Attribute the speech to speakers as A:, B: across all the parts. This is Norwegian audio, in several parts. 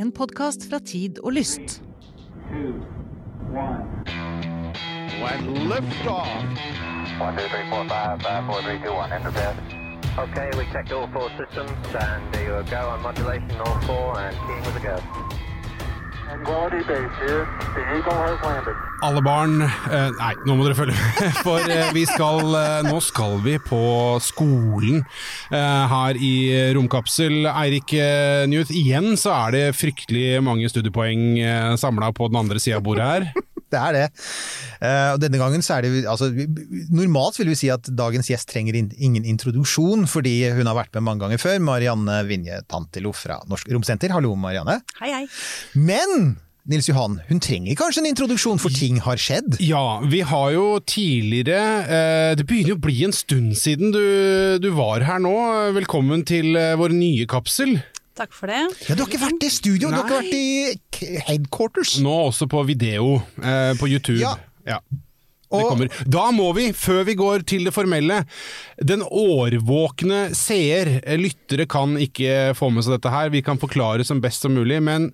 A: En podkast fra Tid og Lyst.
B: Okay, we checked all four systems, and there you go on modulation, all four, and keying with a go.
C: Alle barn eh, Nei, nå må dere følge med, for eh, vi skal eh, Nå skal vi på skolen her i Romkapsel. Eirik Newth, igjen så er det fryktelig mange studiepoeng samla på den andre sida av bordet her.
D: Det er det. Eh, og denne gangen så er det altså, Normalt vil vi si at dagens gjest trenger ingen introduksjon, fordi hun har vært med mange ganger før. Marianne Vinje Tantilo fra Norsk Romsenter. Hallo, Marianne.
A: Hei, hei.
D: Men Nils Johan, hun trenger kanskje en introduksjon, for ting har skjedd?
C: Ja, vi har jo tidligere eh, Det begynner jo å bli en stund siden du, du var her nå. Velkommen til eh, vår nye kapsel.
A: Takk for det.
D: Ja, Du har ikke vært i studio, du har ikke vært i headquarters.
C: Nå også på video eh, på YouTube.
D: Ja.
C: Ja. Det kommer. Da må vi, før vi går til det formelle Den årvåkne seer, eh, lyttere kan ikke få med seg dette her, vi kan forklare som best som mulig, men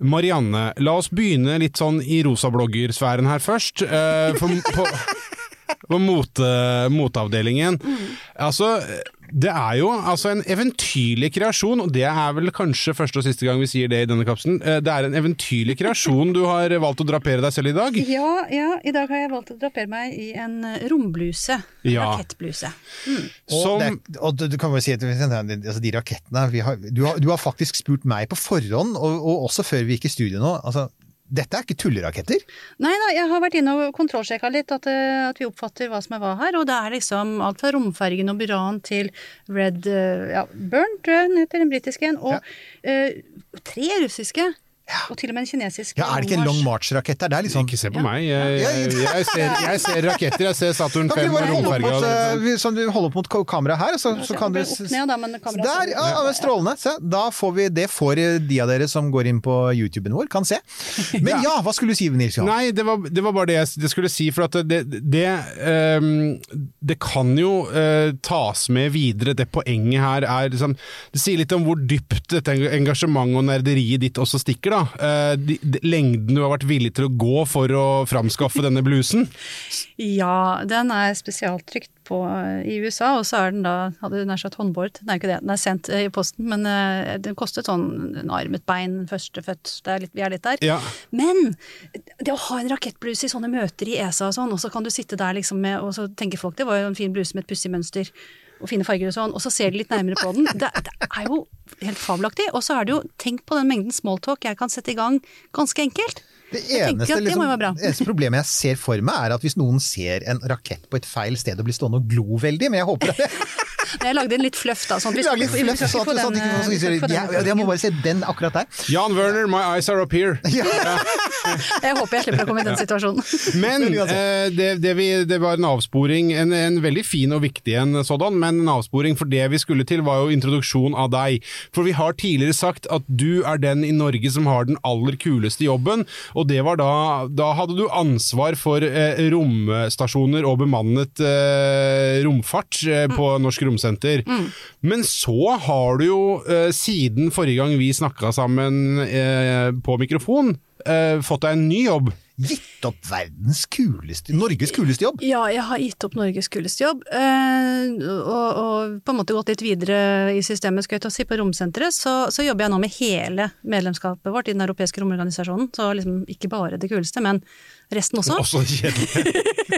C: Marianne, la oss begynne litt sånn i rosabloggersfæren her først. Eh, for, på, på mote, moteavdelingen. Altså, det er jo altså en eventyrlig kreasjon, og det er vel kanskje første og siste gang vi sier det i denne kapselen. Eh, Det er en eventyrlig kreasjon du har valgt å drapere deg selv i dag.
E: Ja, ja, i dag har jeg valgt å drapere meg i en rombluse.
C: Ja.
E: Rakettbluse.
D: Og,
C: Som
D: det, og du, du kan bare si at altså, de rakettene vi har, du, har, du har faktisk spurt meg på forhånd, og, og også før vi gikk i studio nå. Altså, dette er ikke tulleraketter.
E: Nei da, jeg har vært inne og kontrollsjekka litt, at, eh, at vi oppfatter hva som er hva her. Og det er liksom alt fra romfergen og Buran til Red eh, ja, Burn, tror jeg den heter, den britiske en. Og eh, tre russiske. Og til og med en kinesisk.
D: Ja, Er det ikke en Long March-rakett der? Er sånn
C: Ikke se på meg, jeg, jeg, jeg, ser, jeg ser raketter, jeg ser Saturn
D: Kan
C: 5
D: du
C: og romferga.
D: eh, sånn, du holder opp mot ka- kameraet her, så, så kan du
E: ned, da,
D: Der, ja, ja, strålende. Se, da får vi, det får de av dere som går inn på YouTuben vår, kan se. Men ja, hva skulle du si, Nils Johan?
C: Nei, det var, det var bare det jeg skulle si, for at det, det, um, det kan jo uh, tas med videre. Det poenget her er liksom Det sier litt om hvor dypt dette engasjementet og nerderiet ditt også stikker, da. Eh, de, de, lengden du har vært villig til å gå for å framskaffe denne blusen.
E: Ja, den er spesialtrykt på eh, i USA, og så er den da, hadde nær sagt håndbåret, den er ikke det, den er sendt eh, i posten, men eh, den kostet sånn en arm, et bein, førstefødt, vi er litt der.
C: Ja.
E: Men det å ha en rakettbluse i sånne møter i ESA og sånn, og så kan du sitte der liksom med, og så tenker folk det var jo en fin bluse med et pussig mønster og fine farger og sånn, og så ser de litt nærmere på den. Det, det er jo helt fabelaktig. Og så er det jo, tenk på den mengden smalltalk jeg kan sette i gang ganske enkelt.
D: Det eneste,
E: det må jo være bra.
D: det eneste problemet jeg ser for meg, er at hvis noen ser en rakett på et feil sted og blir stående og glo veldig, men jeg håper at det
E: Jeg lagde en litt fløff da, sånn at vi skal
D: litt
E: ikke- vi
D: sånn at sånn
E: den, den
D: ja, jeg må bare se den akkurat der.
C: Jan Werner, my eyes are up here.
E: Jeg håper jeg slipper å komme i den situasjonen.
C: Men eh, det, det, vi, det var en avsporing, en, en veldig fin og viktig en sådan, men en avsporing for det vi skulle til var jo introduksjon av deg. For vi har tidligere sagt at du er den i Norge som har den aller kuleste jobben, og det var da, da hadde du ansvar for eh, romstasjoner og bemannet eh, romfart eh, på Norsk Romsenter. Men så har du jo, eh, siden forrige gang vi snakka sammen eh, på mikrofon, eh, fått deg en ny jobb.
D: Gitt opp verdens kuleste, Norges kuleste jobb.
E: Ja, jeg har gitt opp Norges kuleste jobb, Uh, og, og på en måte gått litt videre i systemet, skal jeg ta si, på romsenteret. Så, så jobber jeg nå med hele medlemskapet vårt i den europeiske romorganisasjonen. Så liksom ikke bare det kuleste, men resten også.
C: Også kjedelig.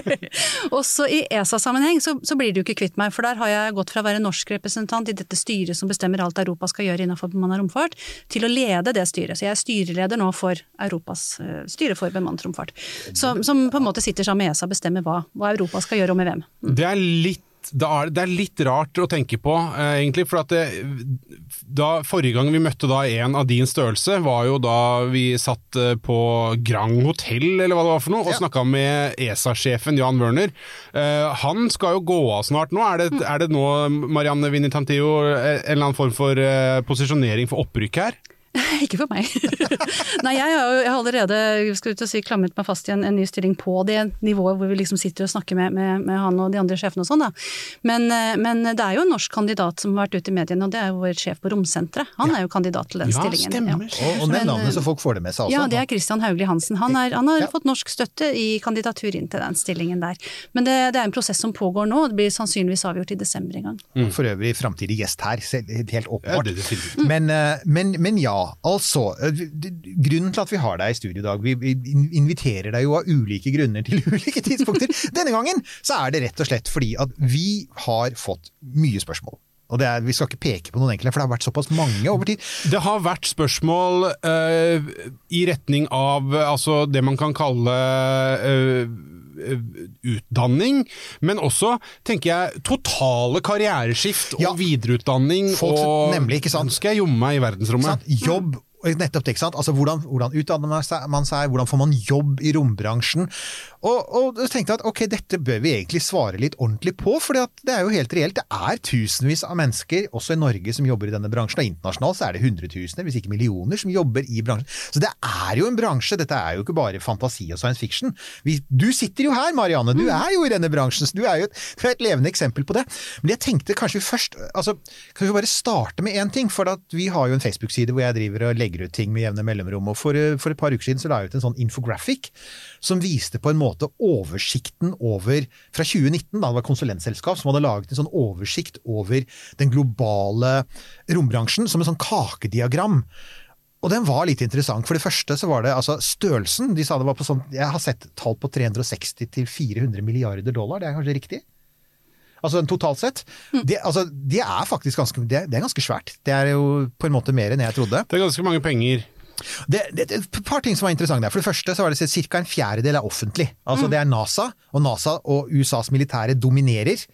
E: Også i ESA-sammenheng så, så blir du ikke kvitt meg, for der har jeg gått fra å være norsk representant i dette styret som bestemmer alt Europa skal gjøre innenfor bemannet romfart, til å lede det styret. Så jeg er styreleder nå for Europas uh, styre for bemannet romfart. Som, som på en måte sitter sammen med ESA og bestemmer hva, hva Europa skal gjøre og med hvem.
C: Det er litt da er, det er litt rart å tenke på, eh, egentlig. For at det, da, forrige gang vi møtte da en av din størrelse, var jo da vi satt eh, på Grand Hotell, eller hva det var for noe, og
D: Ja.
C: snakka med ESA-sjefen Jan Wørner. Eh, han skal jo gå av snart nå. Er det, er det nå, Marianne Vinitantillo, eh, en eller annen form for eh, posisjonering for opprykk her?
E: Ikke for meg. Nei, jeg har jo jeg har allerede skal ut og si, klamret meg fast i en, en ny stilling på det nivået hvor vi liksom sitter og snakker med, med, med han og de andre sjefene og sånn, da. Men, eh, men det er jo en norsk kandidat som har vært ute i mediene, og det er jo vår sjef på Romsenteret. Han er jo kandidat til den
C: Ja,
E: stillingen.
C: stemmer.
D: Og, og nevn navnet så folk får det med seg også.
E: Ja, det er Christian Hauglie Hansen. Han, er, han har
D: Ja.
E: fått norsk støtte i kandidatur inn til den stillingen der. Men det, det er en prosess som pågår nå, og det blir sannsynligvis avgjort i desember en gang.
D: For øvrig framtidig gjest her, helt
C: Ja,
D: åpenbart.
C: det er.
D: Men, eh, men, men ja, altså. eh, Grunnen til at vi har deg i studio i dag, vi vi inviterer deg jo av ulike grunner til ulike tidspunkter. Denne gangen så er det rett og slett fordi at vi har fått mye spørsmål. Og er, Vi skal ikke peke på noen enkelte, for det har vært såpass mange over tid.
C: Det har vært spørsmål eh, i retning av eh, altså, det man kan kalle eh, utdanning, men også, tenker jeg, totale karriereskift og
D: Ja.
C: videreutdanning.
D: Folk-
C: og
D: nemlig, ikke sant?
C: Nå skal jeg jomme meg i verdensrommet.
D: Jobb, nettopp det, ikke sant? Altså, hvordan, hvordan utdanner man seg, man seg, hvordan får man jobb i rombransjen? Og, og jeg tenkte at ok, dette bør vi egentlig svare litt ordentlig på, for det er jo helt reelt. Det er tusenvis av mennesker, også i Norge, som jobber i denne bransjen, og internasjonalt så er det hundretusener, hvis ikke millioner, som jobber i bransjen. Så det er jo en bransje, dette er jo ikke bare fantasi og science fiction. Vi, du sitter jo her, Marianne, du er jo i denne bransjen, så du er jo et, er et levende eksempel på det. Men jeg tenkte kanskje vi først, altså, kan vi bare starte med én ting, for at vi har jo en Facebook-side hvor jeg driver og legger ut ting med jevne mellomrom, og for, for et par uker siden så la jeg ut en sånn infographic som viste på en måte oversikten over fra 2019, da det var konsulentselskap som hadde laget en sånn oversikt over den globale rombransjen som en sånn kakediagram. Og den var litt interessant. For det første så var det altså størrelsen. De sa det var på sånn Jeg har sett tall på 360 til 400 milliarder dollar, det er kanskje riktig? Altså totalt sett. Det, altså, det er faktisk ganske, det, det er ganske svært. Det er jo på en måte mer enn jeg trodde.
C: Det er ganske mange penger.
D: Det, det, et par ting som var interessant der. For det første så var det ca. en fjerdedel er offentlig. Altså Det er NASA, og NASA og USAs militære dominerer.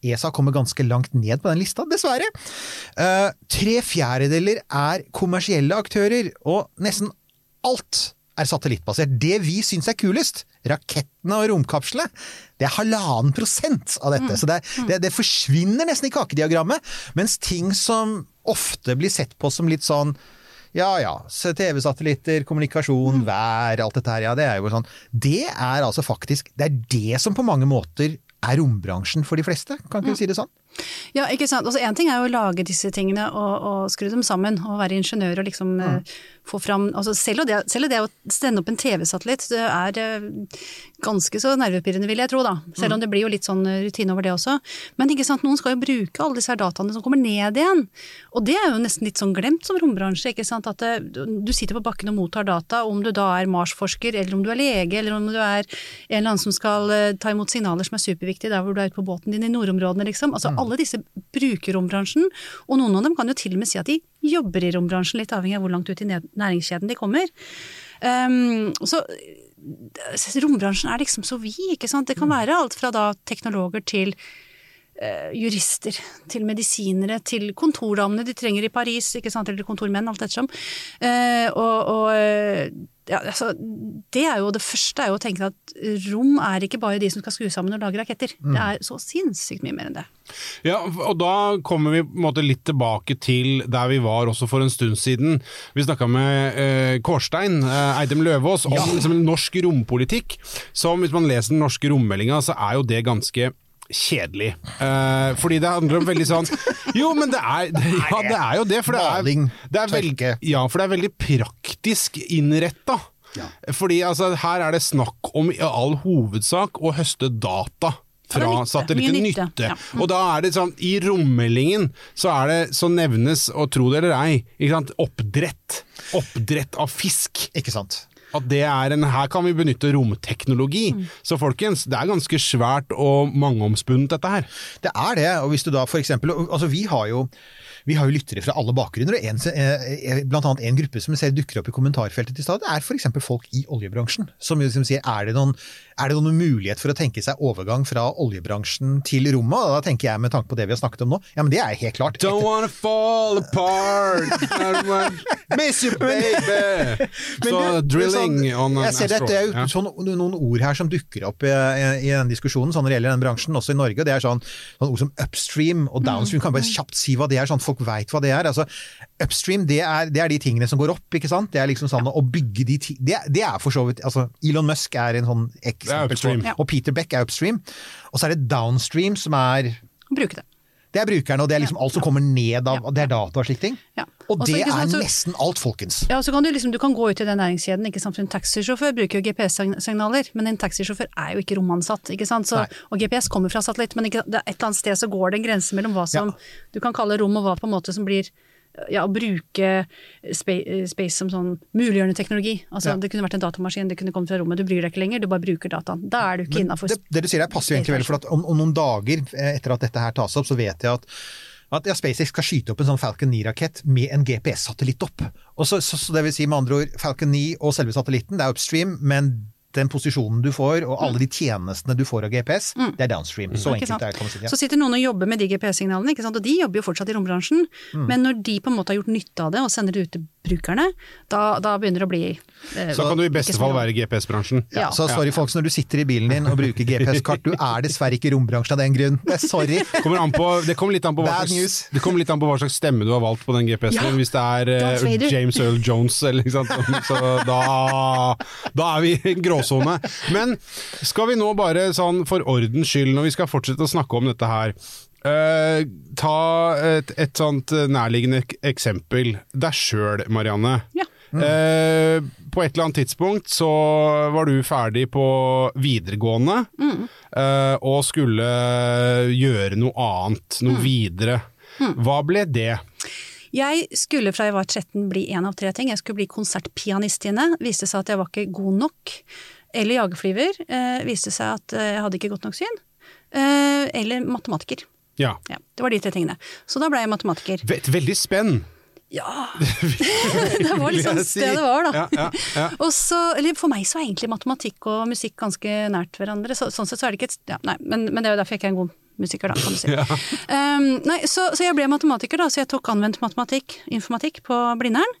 D: ESA kommer ganske langt ned på den lista, dessverre. Uh, tre fjerdedeler er kommersielle aktører, og nesten alt er satellittbasert. Det vi syns er kulest, rakettene og romkapslene, det er halvannen prosent av dette. Så det, det, det forsvinner nesten i kakediagrammet. Mens ting som ofte blir sett på som litt sånn ja ja, TV-satellitter, kommunikasjon, vær, alt dette her, ja det er jo sånn. Det er altså faktisk, det er det som på mange måter er rombransjen for de fleste, kan ikke vi si det sånn?
E: Ja, ikke sant. Altså, en ting er jo å lage disse tingene og, og skru dem sammen, og være ingeniør og liksom eh, få fram altså, selv, det, selv det å stende opp en TV-satellitt, det er eh, ganske så nervepirrende, vil jeg tro, da. Selv om det blir jo litt sånn rutine over det også. Men ikke sant, noen skal jo bruke alle disse her dataene som kommer ned igjen. Og det er jo nesten litt sånn glemt som rombransje, ikke sant. At det, du sitter på bakken og mottar data, om du da er Mars-forsker, eller om du er lege, eller om du er en eller annen som skal eh, ta imot signaler som er superviktige der hvor du er ute på båten din i nordområdene, liksom. Altså alle disse bruker rombransjen, og noen av dem kan jo til og med si at de jobber i rombransjen, litt avhengig av hvor langt ut i næringskjeden de kommer. Um, så eh, rombransjen er liksom så vid, ikke sant. Det kan være alt fra da teknologer til uh, jurister, til medisinere, til kontordamene de trenger i Paris, ikke sant, eller kontormenn, alt ettersom. Uh, og og ja, altså, det er jo det første er jo å tenke at rom er ikke bare de som skal skru sammen og lage raketter. Det er så sinnssykt mye mer enn det.
C: Ja, og da kommer vi på en måte litt tilbake til der vi var også for en stund siden. Vi snakka med eh, Kårstein eh, Eidem Løvaas om liksom, norsk rompolitikk. Som hvis man leser den norske rommeldinga, så er jo det ganske kjedelig. Uh, fordi det handler om veldig sånn Jo, men det er, det, ja, det er jo det. For det er, det er veld, ja, for det er veldig praktisk innretta. Fordi altså, her er det snakk om i all hovedsak å høste data. Fra satellitter. Nytte.
E: nytte. Ja.
C: Og da er det sånn, i rommeldingen så er det, så nevnes, og tro det eller ei, ikke sant, oppdrett. Oppdrett av fisk.
D: Ikke sant?
C: At det er en, her kan vi benytte romteknologi.
E: Mm.
C: Så folkens, det er ganske svært og mangeomspunnet dette her.
D: Det er det, og hvis du da for eksempel Altså, vi har jo vi har jo lyttere fra alle bakgrunner, og en, eh, blant annet en gruppe som ser dukker opp i kommentarfeltet til stad, er f.eks. folk i oljebransjen. Som liksom sier er det, noen, er det noen mulighet for å tenke seg overgang fra oljebransjen til rommet? Og da tenker jeg med tanke på det vi har snakket om nå, ja men det er helt klart.
C: Don't wanna fall apart, miss you baby. Så
D: so,
C: drilling Landing on
D: jeg ser dette det er jo sånn, noen ord her som dukker opp i, i, i den diskusjonen sånn når det gjelder den bransjen, også i Norge. og Det er sånn, sånn ord som upstream og downstream. Kan jeg bare kjapt si hva det er, sånn folk veit hva det er. Altså, upstream det er, det er de tingene som går opp, ikke sant. Det er liksom sånn å bygge de ti det, det er for så vidt altså, Elon Musk er en sånn eksempel
C: upstream.
D: Og Peter Beck er upstream. Og så er det downstream som er
E: Bruke det.
D: Det er brukerne, og det er liksom alt som kommer ned av Det er data og slike ting.
E: Ja.
D: Og det er nesten alt, folkens.
E: Ja, så kan du, liksom, du kan gå ut i den næringskjeden, ikke sant? for en taxisjåfør bruker jo GPS-signaler, men en taxisjåfør er jo ikke romansatt, ikke sant. Så, og GPS kommer fra satellitt, men ikke, det er et eller annet sted så går det en grense mellom hva som
D: Ja.
E: du kan kalle rom, og hva på en måte som blir ja, å bruke space, som sånn muliggjørende teknologi. Altså,
D: Ja.
E: Det kunne vært en datamaskin, det kunne kommet fra rommet, du bryr deg ikke lenger, du bare bruker dataen. Da er du ikke innafor
D: det, det du sier der passer jo egentlig vel, for at om, om noen dager eh, etter at dette her tas opp, så vet jeg at at ja, SpaceX skal skyte opp en sånn Falcon 9-rakett med en GPS-satellitt opp. Og så, så, så det vil si med andre ord, Falcon 9 og selve satellitten, det er upstream, men den posisjonen du får, og alle de tjenestene du får av GPS, det er downstream. Så enkelt det er det, si. Ja.
E: Så sitter noen og jobber med de GPS-signalene, og de jobber jo fortsatt i rombransjen.
D: Mm.
E: Men når de på en måte har gjort nytte av det og sender det ut til brukerne, da, da begynner det å bli eh,
C: Så kan du i beste fall være i GPS-bransjen.
E: Ja.
D: Så sorry folks, når du sitter i bilen din og bruker GPS-kart, du er dessverre ikke i rombransjen av den grunn. Det er sorry.
C: Kommer an på, det kommer litt an på hva slags, det kommer litt an på hva slags stemme du har valgt på den GPS-en.
E: Ja,
C: Hvis det er
E: uh,
C: James Earl Jones, eller ikke sant. Så da, da er vi grå gråsone. Men skal vi nå bare sånn for ordens skyld, når vi skal fortsette å snakke om dette her uh, ta et, et sånt nærliggende eksempel. Deg sjøl, Marianne.
E: Ja.
C: Eh, på et eller annet tidspunkt så var du ferdig på videregående eh, og skulle gjøre noe annet, noe videre. Hva ble det?
E: Jeg skulle fra jeg var 13 bli én av tre ting. Jeg skulle bli konsertpianistinne. Viste seg at jeg var ikke god nok. Eller jagerflyver. Eh, viste seg at eh, jeg hadde ikke godt nok syn. Eh, eller matematiker.
C: Ja.
E: Ja, det var de tre tingene. Så da ble jeg matematiker.
C: Et veldig spenn.
E: Ja! det var liksom
C: si.
E: det det var, da.
C: Ja, ja, ja.
E: Og så, eller For meg så er egentlig matematikk og musikk ganske nært hverandre. Så, sånn sett så er det ikke et ja, nei, men, men det er jo derfor jeg ikke er en god musiker, da, kan du si. Um, nei, så, så jeg ble matematiker, da, så jeg tok anvendt matematikk, informatikk, på Blindern.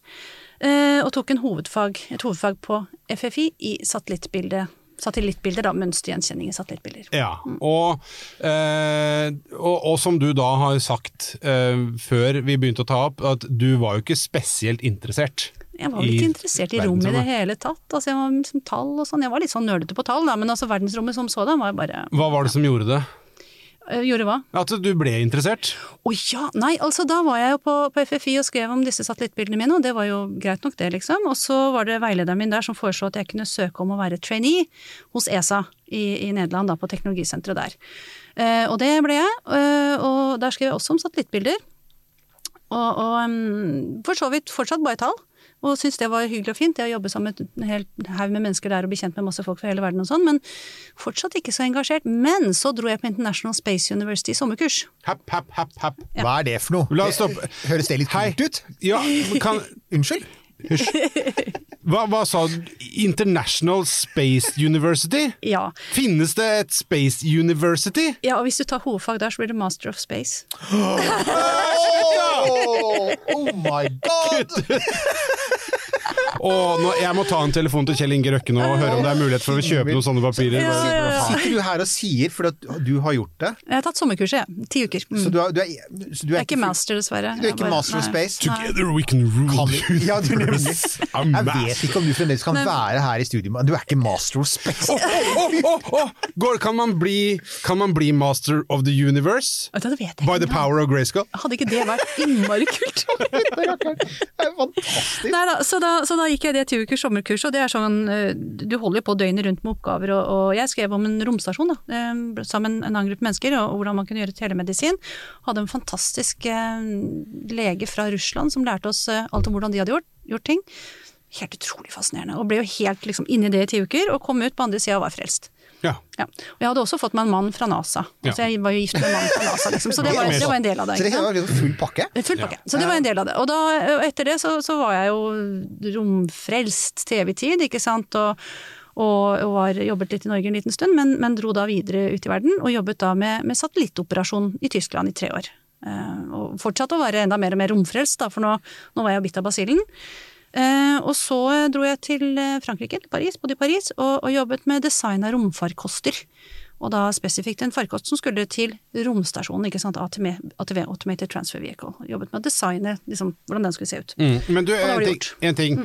E: Uh, og tok en hovedfag, et hovedfag på FFI i satellittbilde. Satellittbilder, da. Mønstergjenkjenning i satellittbilder.
C: Ja, og, eh, og, og som du da har sagt eh, før vi begynte å ta opp, at du var jo ikke spesielt interessert.
E: Jeg var litt
C: i
E: interessert i rom i det hele tatt. Altså, jeg var liksom tall og sånn. Jeg var litt sånn nølete på tall, da, men altså verdensrommet som sådan var bare
C: Hva var det som gjorde det?
E: Øh, Gjorde hva?
C: At du ble interessert?
E: Å ja! Nei, altså da var jeg jo på, på FFI og skrev om disse satellittbildene mine, og det var jo greit nok det, liksom. Og så var det veilederen min der som foreslo at jeg kunne søke om å være trainee hos ESA i, i Nederland, da på teknologisenteret der. Eh, og det ble jeg, eh, og der skrev jeg også om satellittbilder. Og, og um, for så vidt fortsatt bare tall. Og syntes det var hyggelig og fint. Jeg jobbet sammen med en hel haug med mennesker der og ble kjent med masse folk fra hele verden og sånn, men fortsatt ikke så engasjert. Men så dro jeg på International Space University i sommerkurs.
C: Happ, happ, happ, happ.
D: Hva er det for noe?
C: La oss stoppe.
D: Høres det litt kult ut?
C: Ja, kan,
D: Unnskyld?
C: hva, hva sa du? International Space University?
E: Ja.
C: Finnes det et Space University?
E: ja, og hvis du tar hovedfag der, så blir det Master of Space.
D: Oh, oh my god!
C: Og nå, jeg må ta en telefon til Kjell Inge Røkke nå og høre om det er mulighet for å kjøpe noen sånne papirer.
E: Ja, ja, ja.
D: Sitter du her og sier, for at du har gjort det,
E: Jeg har tatt sommerkurset, jeg. Ti uker. Mm.
D: så du er, du er, så du
E: jeg
D: er
E: er ikke master, dessverre.
D: Du er ikke
E: bare-
D: master of
E: nei.
D: space?
C: Together we can rule
D: ja, du. Jeg vet ikke om du fremdeles kan være her i studio, men du er ikke master of space.
C: Åh, åh, åh, åh! Går, kan, man bli, kan man bli master of the universe?
E: Det vet jeg
C: By the power of Grayskull?
E: Hadde ikke det vært innmari kult?
D: Det er fantastisk.
E: Nei da, så da, så da gikk jeg det ti ukers sommerkurs, og det er sånn eh, Du holder jo på døgnet rundt med oppgaver, og, og jeg skrev om en romstasjon, da, eh, sammen med en annen gruppe mennesker, og, og hvordan man kunne gjøre telemedisin. Hadde en fantastisk eh, lege fra Russland som lærte oss eh, alt om hvordan de hadde gjort, gjort ting. Helt utrolig fascinerende. Og ble jo helt liksom inni det i ti uker, og kom ut på andre sida og var frelst.
C: Ja.
E: Ja. Og jeg hadde også fått meg en mann fra NASA.
C: Ja.
E: Altså jeg var jo gift med en mann fra NASA, liksom. Så det var, det var en del av det.
D: Så det var liksom full pakke?
E: Full pakke. Så det var en del av det. Og da, etter det så, så var jeg jo romfrelst TV-tid, ikke sant. Og, og, og var, jobbet litt i Norge en liten stund, men, men dro da videre ut i verden. Og jobbet da med, med satellittoperasjon i Tyskland i tre år. Uh, og fortsatte å være enda mer og mer romfrelst, da, for nå, nå var jeg jo bitt av basillen. Eh, og så dro jeg til eh, Frankrike, til Paris, bodde i Paris, og, og jobbet med design av romfarkoster. Og da spesifikt en farkost som skulle til romstasjonen, ikke sant, ATV, ATV Automated Transfer Vehicle. Jobbet med å designe liksom, hvordan den skulle se ut.
C: Mm. Men du, en ting. En ting.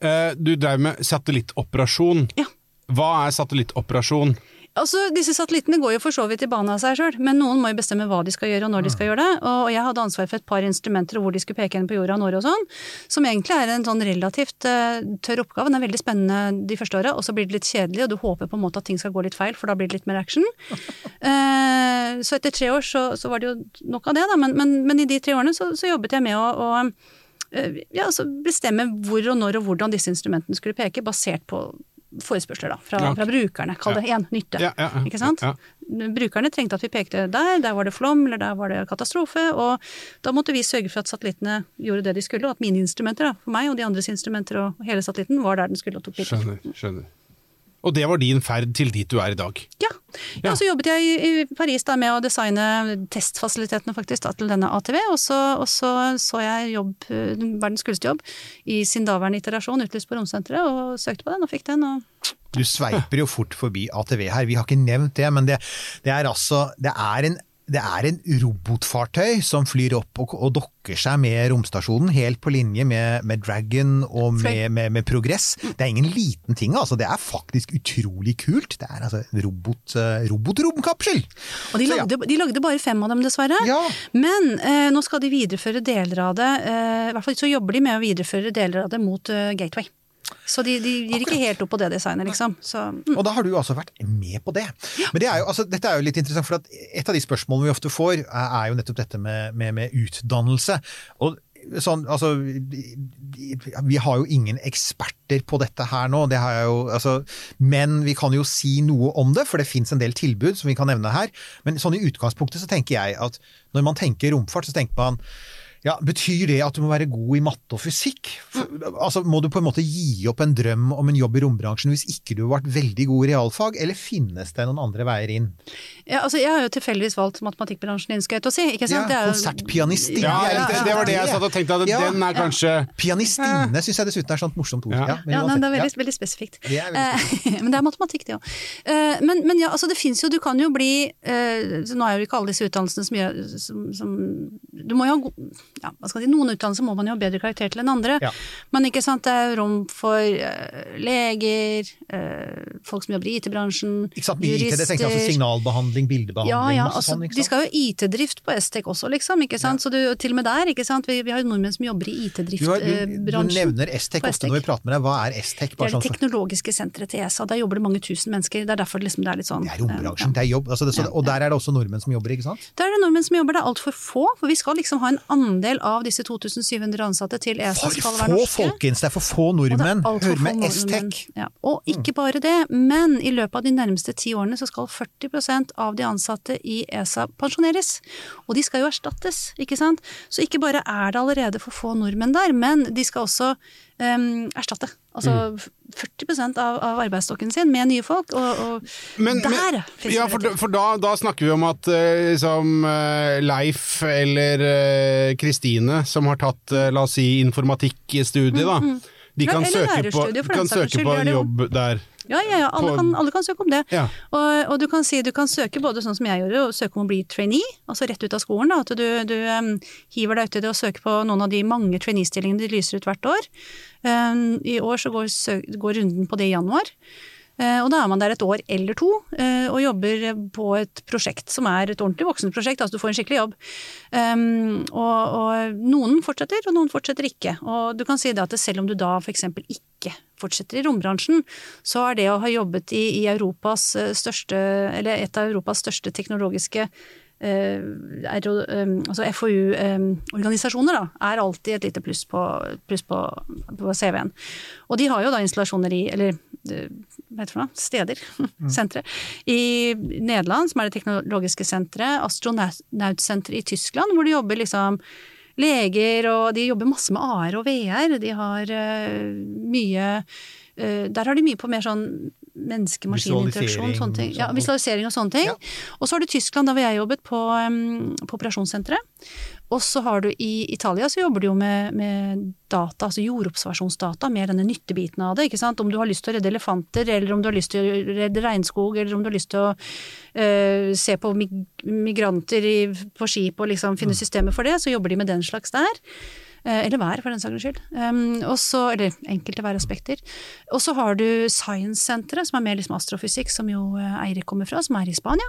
C: Eh, du drev med satellittoperasjon.
E: Ja.
C: Hva er satellittoperasjon?
E: Altså, Disse satellittene går jo for så vidt i bane av seg sjøl, men noen må jo bestemme hva de skal gjøre og når de skal gjøre det. Og jeg hadde ansvar for et par instrumenter og hvor de skulle peke hen på jorda og når og sånn, som egentlig er en sånn relativt uh, tørr oppgave. Den er veldig spennende de første åra, og så blir det litt kjedelig, og du håper på en måte at ting skal gå litt feil, for da blir det litt mer action. Uh, så etter tre år så, så var det jo nok av det, da, men, men, men i de tre årene så, så jobbet jeg med å, å eh, ja, altså bestemme hvor og når og hvordan disse instrumentene skulle peke, basert på forespørsler da, fra, fra brukerne. Kall det igjen nytte. Ikke sant? Brukerne trengte at vi pekte der, der var det flom, eller der var det katastrofe, og da måtte vi sørge for at satellittene gjorde det de skulle, og at mine instrumenter, da, for meg og de andres instrumenter og hele satellitten, var der den skulle og tok bilder.
C: Skjønner. skjønner. Og det var din ferd til dit du er i dag.
E: Ja.
C: Ja.
E: så jobbet jeg i, Paris da med å designe testfasilitetene faktisk da, til denne ATV, og så, og så så jeg jobb, eh, verdens kuleste jobb, i sin daværende iterasjon utlyst på Romsenteret, og søkte på den og fikk den. og
D: Du sveiper jo fort forbi ATV her, vi har ikke nevnt det, men det, det er altså Det er en det er en robotfartøy som flyr opp og, og dokker seg med romstasjonen, helt på linje med, med Dragon og med, med, med Progress. Det er ingen liten ting, altså. Det er faktisk utrolig kult. Det er altså en robot, eh, robotromkapsel!
E: Og de
D: Så ja.
E: lagde, de lagde bare fem av dem, dessverre.
D: Ja.
E: Men eh, nå skal de videreføre deler av det. Eh, I hvert fall så jobber de med å videreføre deler av det mot eh, Gateway. Så de, de gir ikke helt opp på det designet, liksom. Så, mm.
D: Og da har du altså vært med på det. Men det er jo, altså, dette er jo litt interessant, for at et av de spørsmålene vi ofte får, er, jo nettopp dette med, med, med utdannelse. Og sånn, altså, vi har jo ingen eksperter på dette her nå, det har jeg jo, altså, men vi kan jo si noe om det, for det fins en del tilbud som vi kan nevne her. Men sånn i utgangspunktet så tenker jeg at når man tenker romfart, så tenker man ja, Betyr det at du må være god i matte og fysikk? Altså, må du på en måte gi opp en drøm om en jobb i rombransjen hvis ikke du har vært veldig god i realfag, eller finnes det noen andre veier inn?
E: ja, altså, jeg har jo tilfeldigvis valgt matematikkbransjen inn, skal jeg til å si. Ikke sant?
D: Ja,
E: er
D: konsertpianistinne.
C: Ja,
D: Jeg er litt
C: det, det var det jeg satt og tenkte, at
D: Ja.
C: den er kanskje
D: Pianistinne syns jeg dessuten er et sånt morsomt ord.
C: Ja.
D: Ja, men
E: Ja, nei, det er veldig,
D: ja.
E: veldig spesifikt.
D: Det er veldig
E: spesifikt. men det er matematikk, det òg. Men, men ja, altså det fins jo Du kan jo bli eh, så Nå er jo ikke alle disse utdannelsene som gjør som, som Du må jo ha ja, si, Noen utdannelser må man jo ha bedre karakter til enn andre.
D: Ja.
E: Men ikke sant, det er rom for uh, leger, uh, folk som jobber i IT-bransjen,
D: jurister IT, det tenker jeg altså signalbehandling, bildebehandling,
E: ja, ja, altså,
D: sånn,
E: de skal jo IT-drift på Estec også, liksom. ikke sant? Så du, til og med der, ikke sant. Vi, vi har jo nordmenn som jobber i
D: IT-driftbransjen. du, du nevner Estec ofte når vi prater med deg. Hva er Estec?
E: Det er det
D: sånn
E: teknologiske senteret til ESA. Der jobber det mange tusen mennesker. Det er derfor liksom det er litt sånn
D: det er rombransjen,
E: eh,
D: det er jobb. Altså det, så, og der er det også nordmenn som jobber, ikke sant?
E: Der er det nordmenn som jobber, det er altfor få. For vi skal liksom ha en andel av disse 2700 ansatte til ESA
D: For
E: skal være norske.
D: få, folkens! Det er for få nordmenn! Hør med. Estec!
E: Ja. Og ikke bare det, men i løpet av de nærmeste ti årene så skal 40% av de ansatte i ESA pensjoneres. Og de skal jo erstattes, ikke sant. Så ikke bare er det allerede for få nordmenn der, men de skal også em, erstatte. Altså
C: Mm.
E: 40 av, av arbeidsstokken sin med nye folk, og, og
C: Men,
E: der
C: men, ja, for,
E: muligheter.
C: for da, da snakker vi om at eh, liksom, eh, Leif eller eh, Kristine, som har tatt la oss si informatikkstudiet, da. De kan
E: ja,
C: søke på, kan søke på en jobb der.
E: Ja, ja, ja. Alle, kan, alle kan søke om det.
C: Ja.
E: Og, og du kan si du kan søke både sånn som jeg gjorde, og søke om å bli trainee, altså rett ut av skolen. Da, at du, du um, hiver deg uti det og søker på noen av de mange trainee-stillingene de lyser ut hvert år. Um, I år så går, søk, går runden på det i januar. Eh, og da er man der et år eller to eh, og jobber på et prosjekt som er et ordentlig voksenprosjekt, altså du får en skikkelig jobb. Og, og noen fortsetter, og noen fortsetter ikke. Og du kan si det at selv om du da f.eks. ikke fortsetter i rombransjen, så er det å ha jobbet i, i Europas eh, største, eller et av Europas største teknologiske eh, um, altså FoU-organisasjoner da, er alltid et lite pluss på, plus på, på CV-en. Og de har jo da installasjoner i, eller eh, hva heter det for noe, steder, sentre, i Nederland, som er det teknologiske senteret, astronautsenteret i Tyskland, hvor de jobber liksom leger, og de jobber masse med AR og VR. De har eh, mye eh, Der har de mye på mer sånn menneske-maskin-interaksjon.
D: Visualisering.
E: Ja, visualisering og sånne ting.
D: Ja.
E: Og så har du Tyskland, da hvor jeg jobbet, på, på operasjonssenteret. Og så har du i Italia så jobber du jo med, med data, altså jordobservasjonsdata, med denne nyttebiten av det. ikke sant? Om du har lyst til å redde elefanter, eller om du har lyst til å redde regnskog, eller om du har lyst til å eh, se på mig migranter i, på skip og liksom finne systemer for det, så jobber de med den slags der. Eh, Eller vær, for den saks skyld. Um, og så- eller enkelte væraspekter. Og så har du Science-senteret, som er mer liksom astrofysikk, som jo eh, Eirik kommer fra, som er i Spania.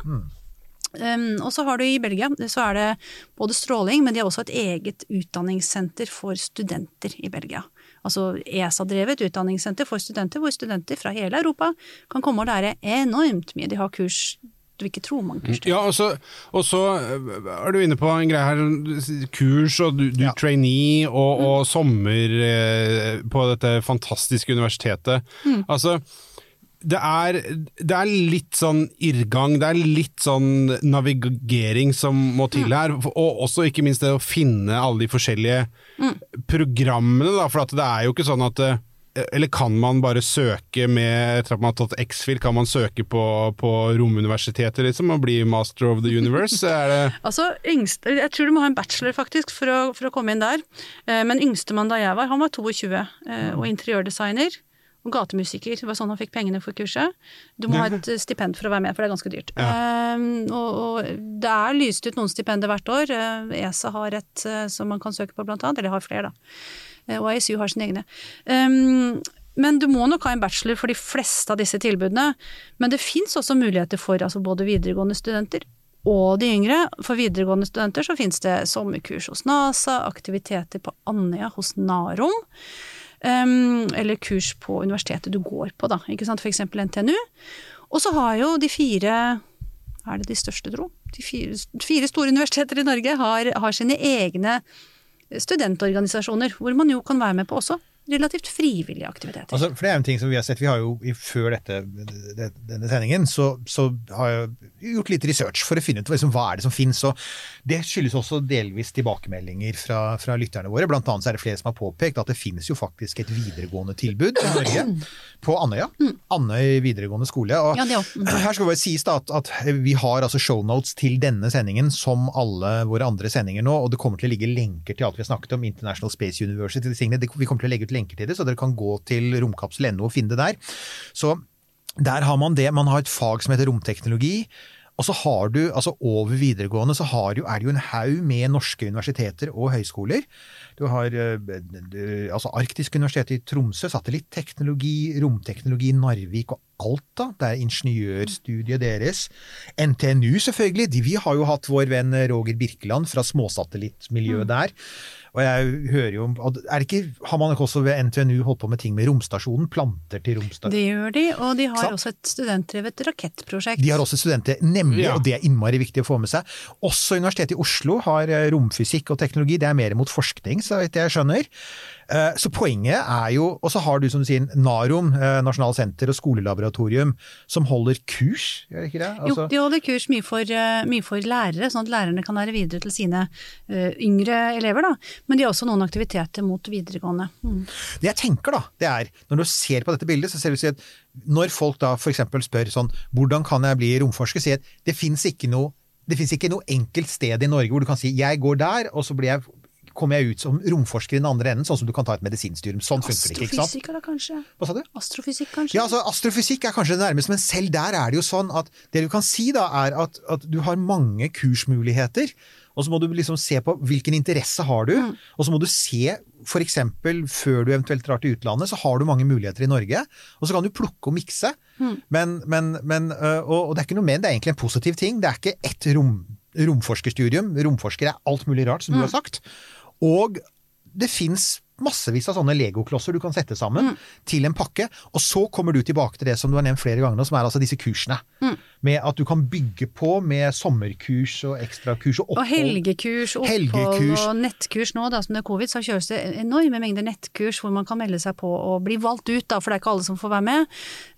E: Um, og så har du i Belgia, så er det både stråling, men de har også et eget utdanningssenter for studenter i Belgia. Altså ESA-drevet utdanningssenter for studenter, hvor studenter fra hele Europa kan komme og lære enormt mye. De har kurs du vil ikke tro mange kurs.
C: Ja, og så, og så øh, er du inne på en greie her, kurs og du, du
D: Ja.
C: trainee og, og sommer eh, på dette fantastiske universitetet. Altså, det er, det er litt sånn irrgang, det er litt sånn navigering som må til her. Og også ikke minst det å finne alle de forskjellige programmene, da. For at det er jo ikke sånn at eh, eller kan man bare søke med Etter at man har tatt X-Fil, kan man søke på, på Romuniversitetet liksom, og bli master of the universe? Er det
E: Altså, yngste, Jeg tror du må ha en bachelor faktisk for å, for å komme inn der. Eh, Men yngstemann da jeg var, han var 22 eh, og interiørdesigner. Og gatemusiker. Det var sånn han fikk pengene for kurset. Du må ha et stipend for å være med, for det er ganske dyrt. Eh, og, og det er lyst ut noen stipender hvert år. ESA har et som man kan søke på, blant annet. Eller har flere, da. Eh, og ISU har sine egne. Um, men du må nok ha en bachelor for de fleste av disse tilbudene. Men det fins også muligheter for altså både videregående studenter og de yngre. For videregående studenter så fins det sommerkurs hos NASA, aktiviteter på Andøya hos Narom. Um, eller kurs på universitetet du går på, da. Ikke sant? For eksempel NTNU. Og så har jo de fire er det de største, tro? De fire, fire store universiteter i Norge har, har sine egne studentorganisasjoner, hvor man jo kan være med på også relativt frivillige aktiviteter.
D: Altså, for det er en ting som vi har sett. Vi har jo før dette, det, denne sendingen, så, så har jeg gjort litt research for å finne ut liksom, hva er det som finnes. Og det skyldes også delvis tilbakemeldinger fra, fra lytterne våre. Blant annet så er det flere som har påpekt at det finnes jo faktisk et videregående tilbud i Norge. På Andøya. Andøy videregående skole. Og
E: Ja. Mm.
D: her skal det bare sies da at, at vi har altså shownotes til denne sendingen som alle våre andre sendinger nå, og det kommer til å ligge lenker til alt vi har snakket om, International Space University, de tingene. Vi kommer til å legge ut lenker til det, så dere kan gå til romkapsel.no og finne det der. Så der har man det. Man har et fag som heter romteknologi. Og så har du, altså over videregående, så har du, er det jo en haug med norske universiteter og høyskoler. Du har eh, altså Arktisk universitet i Tromsø, satellitteknologi, romteknologi i Narvik og Alta. Det er ingeniørstudiet deres. NTNU selvfølgelig. De, vi har jo hatt vår venn Roger Birkeland fra småsatellittmiljøet der. Og jeg hører jo er det ikke, Har man ikke også ved NTNU holdt på med ting med romstasjonen? Planter til romstasjonen?
E: Det gjør de, og de har også et studentdrevet rakettprosjekt.
D: De har også studenter, nemlig,
C: Ja.
D: og det er innmari viktig å få med seg. Også Universitetet i Oslo har eh, romfysikk og teknologi, det er mer mot forskning, så vidt jeg skjønner. Eh, Så poenget er jo Og så har du som du sier NAROM, eh, Nasjonalt senter og skolelaboratorium, som holder kurs, gjør det ikke det?
E: Jo,
D: Altså,
E: de holder kurs mye for, eh, mye for lærere, sånn at lærerne kan lære videre til sine yngre elever. Da. Men de har også noen aktiviteter mot videregående. Mm.
D: Det jeg tenker da, det er, når du ser på dette bildet, så ser du at når folk da for eksempel spør sånn, hvordan kan jeg bli romforsker, sier at det fins ikke noe det finnes ikke noe enkelt sted i Norge hvor du kan si jeg går der, og så blir jeg, kommer jeg ut som romforsker i den andre enden, sånn som du kan ta et medisinstudium. Sånn funker det ikke, ikke sant?
E: Astrofysikk da, kanskje?
D: Hva sa du?
E: Astrofysikk, kanskje?
D: Ja, altså Astrofysikk er kanskje det nærmeste, men selv der er det jo sånn at det du kan si da, er at, at du har mange kursmuligheter. Og så må du liksom se på hvilken interesse har du, og så må du se f.eks. før du eventuelt drar til utlandet, så har du mange muligheter i Norge. Og så kan du plukke og mikse. Men, men, men, øh, og, og det er ikke noe mer, det er egentlig en positiv ting. Det er ikke ett rom, romforskerstudium. Romforsker er alt mulig rart, som du har sagt. Og det fins massevis av sånne legoklosser du kan sette sammen til en pakke. Og så kommer du tilbake til det som du har nevnt flere ganger som er altså disse kursene. med at du kan bygge på med sommerkurs og ekstrakurs og opphold.
E: Og helgekurs, opphold
D: Helgekurs.
E: og nettkurs nå, da som det er covid, så kjøres det enorme mengder nettkurs hvor man kan melde seg på og bli valgt ut, da, for det er ikke alle som får være med.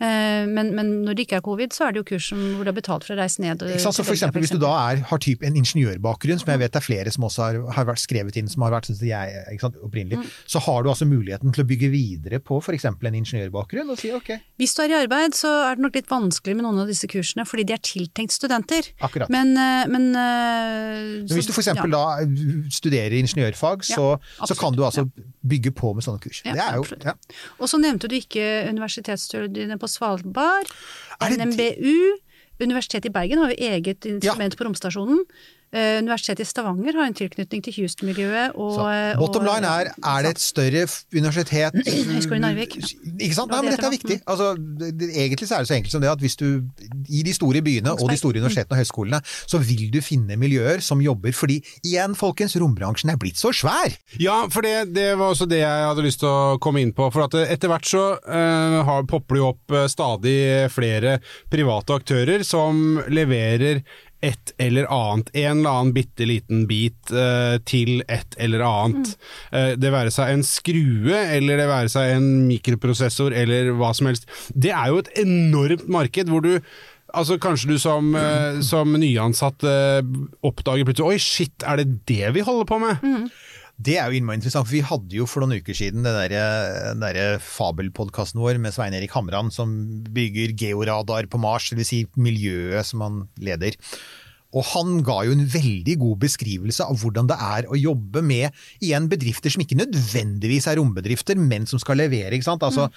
E: Eh, Men, men når det ikke er covid, så er det jo kurs som, hvor det er betalt for å reise ned.
D: Ikke sant? Så for eksempel, hvis du da er, har typ en ingeniørbakgrunn, som jeg vet det er flere som også har, har vært skrevet inn, som har vært syns jeg opprinnelig,
E: Mm.
D: Så har du altså muligheten til å bygge videre på f.eks. en ingeniørbakgrunn og si ok,
E: Hvis du er i arbeid, så er det nok litt vanskelig med noen av disse kursene, fordi de er tiltenkt studenter.
D: akkurat.
E: Men, eh, men, så,
D: Men hvis du
E: så-
D: f.eks.
E: ja.
D: da studerer ingeniørfag,
E: Ja,
D: så, så kan du altså bygge på med sånne kurs.
E: Ja,
D: det er jo, ja.
E: Og så nevnte du ikke universitetsstudiene på Svalbard, NMBU. Universitetet i Bergen har jo eget instrument på romstasjonen. Eh, Universitetet i Stavanger har en tilknytning til Houston-miljøet. Og-
D: bottom line er, er det et større universitet
E: Høgskolen i Narvik.
D: Ikke sant? Nei, men dette er viktig. Altså, egentlig så er det så enkelt som det at hvis du i de store byene og de store universitetene og høyskolene, så vil du finne miljøer som jobber fordi, igjen folkens, rombransjen er blitt så svær!
C: Ja, for det, det var også det jeg hadde lyst til å komme inn på. For at etter hvert så uh, har, popper det jo opp eh, stadig flere private aktører som leverer et eller annet, en eller annen bitte liten bit eh, til et eller annet. Eh, det være seg en skrue, eller det være seg en mikroprosessor, eller hva som helst. Det er jo et enormt marked hvor du Altså Kanskje du som, eh, som nyansatt eh, oppdager plutselig Oi, shit, er det det vi holder på med?
D: Det er jo innmari interessant, for vi hadde jo for noen uker siden den derre der fabelpodkasten vår med Svein Erik Hamran som bygger georadar på Mars, dvs. Si miljøet som han leder. Og han ga jo en veldig god beskrivelse av hvordan det er å jobbe med igjen bedrifter som ikke nødvendigvis er rombedrifter, men som skal levere. ikke sant? Altså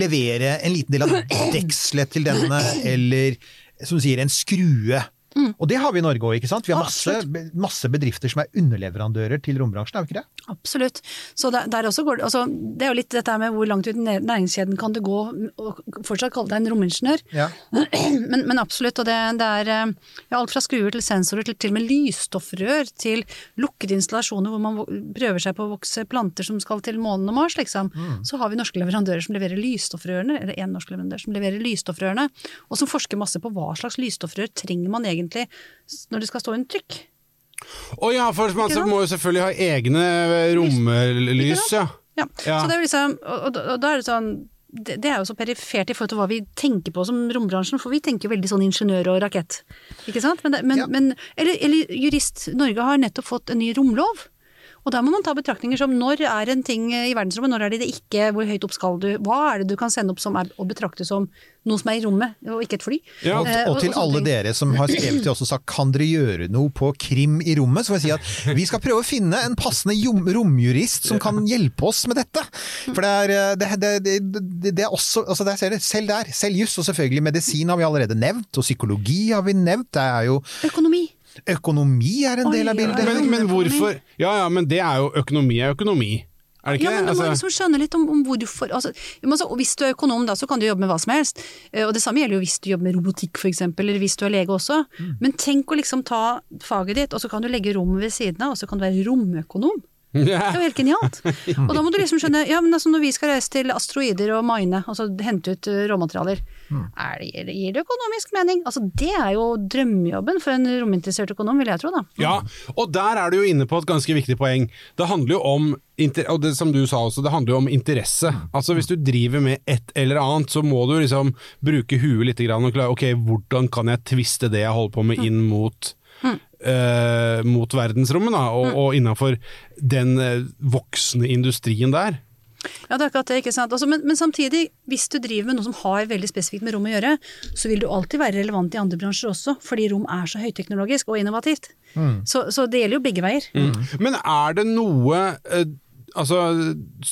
D: levere en liten del av dekselet til denne, eller som du sier, en skrue. Og det har vi i Norge òg, ikke sant? Vi har masse, masse bedrifter som er underleverandører til rombransjen, er vi ikke det?
E: Absolutt. Så der, der også går det, altså, det er jo litt dette med hvor langt ut i næringskjeden kan du gå og fortsatt kalle deg en romingeniør.
D: Ja.
E: Men, men absolutt, og det, det er eh, ja, alt fra skruer til sensorer til til og med lysstoffrør til lukkede installasjoner hvor man prøver seg på å vokse planter som skal til månen og Mars, liksom. Så har vi norske leverandører som leverer lysstoffrørene, eller én norsk leverandør som leverer lysstoffrørene, og som forsker masse på hva slags lysstoffrør trenger man egentlig når det skal stå under trykk.
C: Å ja, for man
E: Ikke
C: må jo selvfølgelig ha egne romlys, ja.
E: Ja.
C: Ja.
E: Så det er liksom, og, og, og da er det sånn det, det er jo så perifert i forhold til hva vi tenker på som rombransjen, for vi tenker jo veldig sånn ingeniør og rakett. Ikke sant? Men, men,
D: Ja.
E: men eller, eller jurist, Norge har nettopp fått en ny romlov. Og der må man ta betraktninger som når er en ting i verdensrommet, når er det det ikke, hvor høyt opp skal du, hva er det du kan sende opp som er å betrakte som noe som er i rommet, og ikke et fly.
C: Ja.
D: Og,
E: Eh,
D: og til alle dere som har skrevet til oss og sagt kan dere gjøre noe på krim i rommet, så får jeg si at vi skal prøve å finne en passende romjurist som kan hjelpe oss med dette. For det er, eh, det, det, det, det, er også altså der ser Selv der, selv juss, og selvfølgelig medisin har vi allerede nevnt, og psykologi har vi nevnt. Det er jo
E: Økonomi.
D: Økonomi er en
E: Oi,
D: del av bildet.
C: Men, men hvorfor Ja ja, men det er jo økonomi er økonomi. Er det ikke
E: Ja, men du må
C: Altså,
E: liksom skjønne litt om, om hvorfor altså, men altså, Hvis du er økonom, da, så kan du jobbe med hva som helst. Eh, Og Det samme gjelder jo hvis du jobber med robotikk, f.eks., eller hvis du er lege også.
C: Mm.
E: Men tenk å liksom ta faget ditt, og så kan du legge rommet ved siden av, og så kan du være romøkonom. Det er jo helt genialt. Og da må du liksom skjønne, ja men altså når vi skal reise til asteroider og mine, altså hente ut eh, råmaterialer, er det, gir det- økonomisk mening? Altså det er jo drømmejobben for en rominteressert økonom, vil jeg tro da.
C: ja, og der er du jo inne på et ganske viktig poeng. Det handler jo om og det som du sa også, det handler jo om interesse. Altså Hvis du driver med et eller annet, så må du liksom bruke huet litt og klare Ok, hvordan kan jeg tviste det jeg holder på med inn mot eh, mot verdensrommet, da, og, og innafor den eh, voksne industrien der.
E: Ja, det er akkurat det, ikke sant. Altså, men, men samtidig, hvis du driver med noe som har veldig spesifikt med rom å gjøre, så vil du alltid være relevant i andre bransjer også, fordi rom er så høyteknologisk og innovativt. Så, så det gjelder jo begge veier.
C: Men er det noe eh, Altså,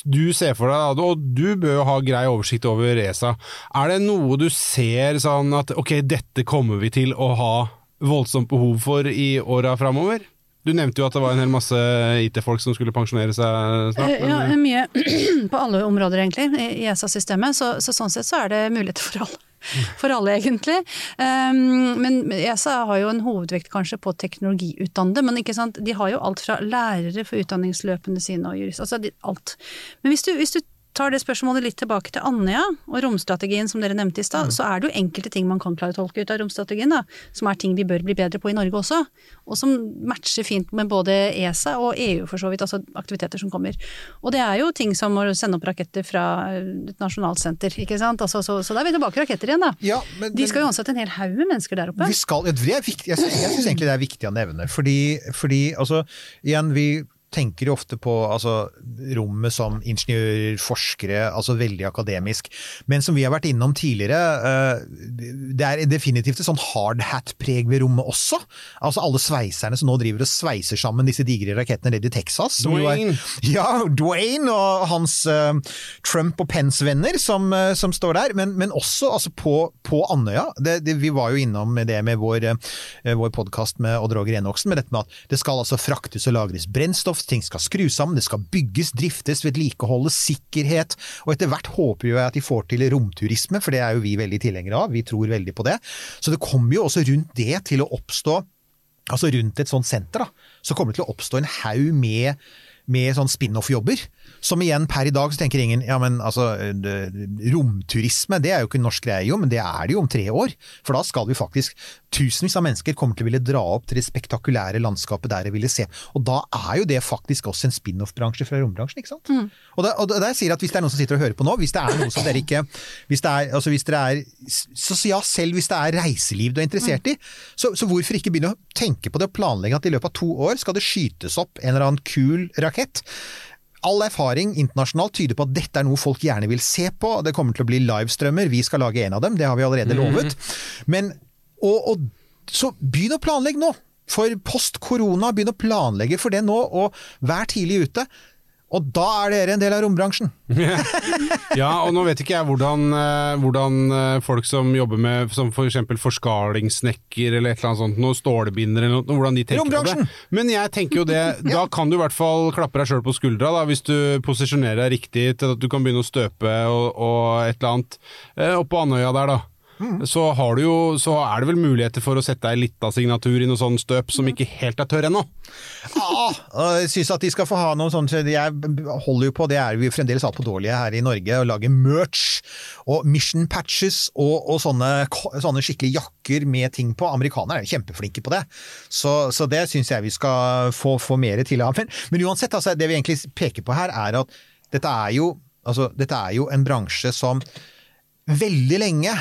C: du ser for deg, og du bør jo ha grei oversikt over ESA. Er det noe du ser sånn at ok, dette kommer vi til å ha voldsomt behov for i åra framover? Du nevnte jo at det var en hel masse IT-folk som skulle pensjonere seg snart.
E: Men... Ja, mye på alle områder egentlig i ESA-systemet, så, så sånn sett så er det muligheter for alle. For alle, egentlig. Um, men ESA har jo en hovedvekt kanskje på teknologiutdannede, men ikke sant? de har jo alt fra lærere for utdanningsløpene sine og jurist, altså alt. Men hvis du, hvis du tar det spørsmålet litt tilbake til Andøya og romstrategien som dere nevnte i stad, så er det jo enkelte ting man kan klare å tolke ut av romstrategien, da, som er ting vi bør bli bedre på i Norge også. Og som matcher fint med både ESA og EU for så vidt, altså aktiviteter som kommer. Og det er jo ting som å sende opp raketter fra et nasjonalt senter, ikke sant. Altså, så, så der er vi tilbake raketter igjen, da.
D: Ja, men-
E: De skal jo ansette en hel haug med mennesker der oppe.
D: Vi skal, det er viktig, jeg syns synes egentlig det er viktig å nevne, fordi, fordi altså, igjen, vi tenker jo ofte på altså, rommet som ingeniører, forskere, altså veldig akademisk. Men som vi har vært innom tidligere, eh, det er definitivt et sånn hard hat-preg ved rommet også. Altså alle sveiserne som nå driver og sveiser sammen disse digre rakettene nede i Texas. er-
C: Dwayne.
D: ja, Dwayne og hans uh, Trump og Pence-venner som, uh, som står der, men, men også altså, på, på Andøya. Det, det, vi var jo innom det med vår, uh, vår podkast med Odd Roger Enoksen, med dette med at det skal altså fraktes og lagres brennstoff, ting skal skrus sammen, det skal bygges, driftes, vedlikeholdes, sikkerhet, og etter hvert håper jo jeg at de får til romturisme, for det er jo vi veldig tilhengere av, vi tror veldig på det. Så det kommer jo også rundt det til å oppstå Altså rundt et sånt senter, da, så kommer det til å oppstå en haug med med sånn spin-off-jobber. Som igjen, per i dag så tenker ingen ja, men altså Romturisme, det er jo ikke en norsk greie, jo, men det er det jo om tre år. For da skal vi faktisk Tusenvis av mennesker kommer til å ville dra opp til det spektakulære landskapet der de ville se. Og da er jo det faktisk også en spin-off-bransje fra rombransjen, ikke sant. Og, da, og der sier jeg at hvis det er noen som sitter og hører på nå, hvis det er noe som dere ikke Hvis det er, altså hvis dere er Så ja, selv hvis det er reiseliv du er interessert i, så, så hvorfor ikke begynne å tenke på det og planlegge at i løpet av to år skal det skytes opp en eller annen kul rakett. All erfaring internasjonalt tyder på at dette er noe folk gjerne vil se på. Det kommer til å bli livestrømmer, vi skal lage en av dem, det har vi allerede lovet. Men, og, og, så begynn å planlegge nå! For post korona, begynn å planlegge for det nå, og vær tidlig ute. Og da er dere en del av rombransjen.
C: Ja, og nå vet ikke jeg hvordan, eh, hvordan eh, folk som jobber med som f.eks. For forskalingssnekker eller et eller annet sånt, noe stålbinder eller noe, hvordan de tenker på det. Men jeg tenker jo det, da kan du i hvert fall klappe deg sjøl på skuldra, da, hvis du posisjonerer deg riktig til at du kan begynne å støpe og, og et eller annet eh, oppå Andøya der, da. Så, har du jo, så er det vel muligheter for å sette ei lita signatur i noe sånn støp som ikke helt er tørr ennå.
D: Ah, jeg syns at de skal få ha noe sånt Jeg holder jo på, det er vi fremdeles altfor dårlige her i Norge, å lage merch og mission patches og, og sånne, sånne skikkelig jakker med ting på. Amerikanere er kjempeflinke på det, så, så det syns jeg vi skal få, få mer til. Men, men uansett, altså, det vi egentlig peker på her, er at dette er jo, altså, dette er jo en bransje som veldig lenge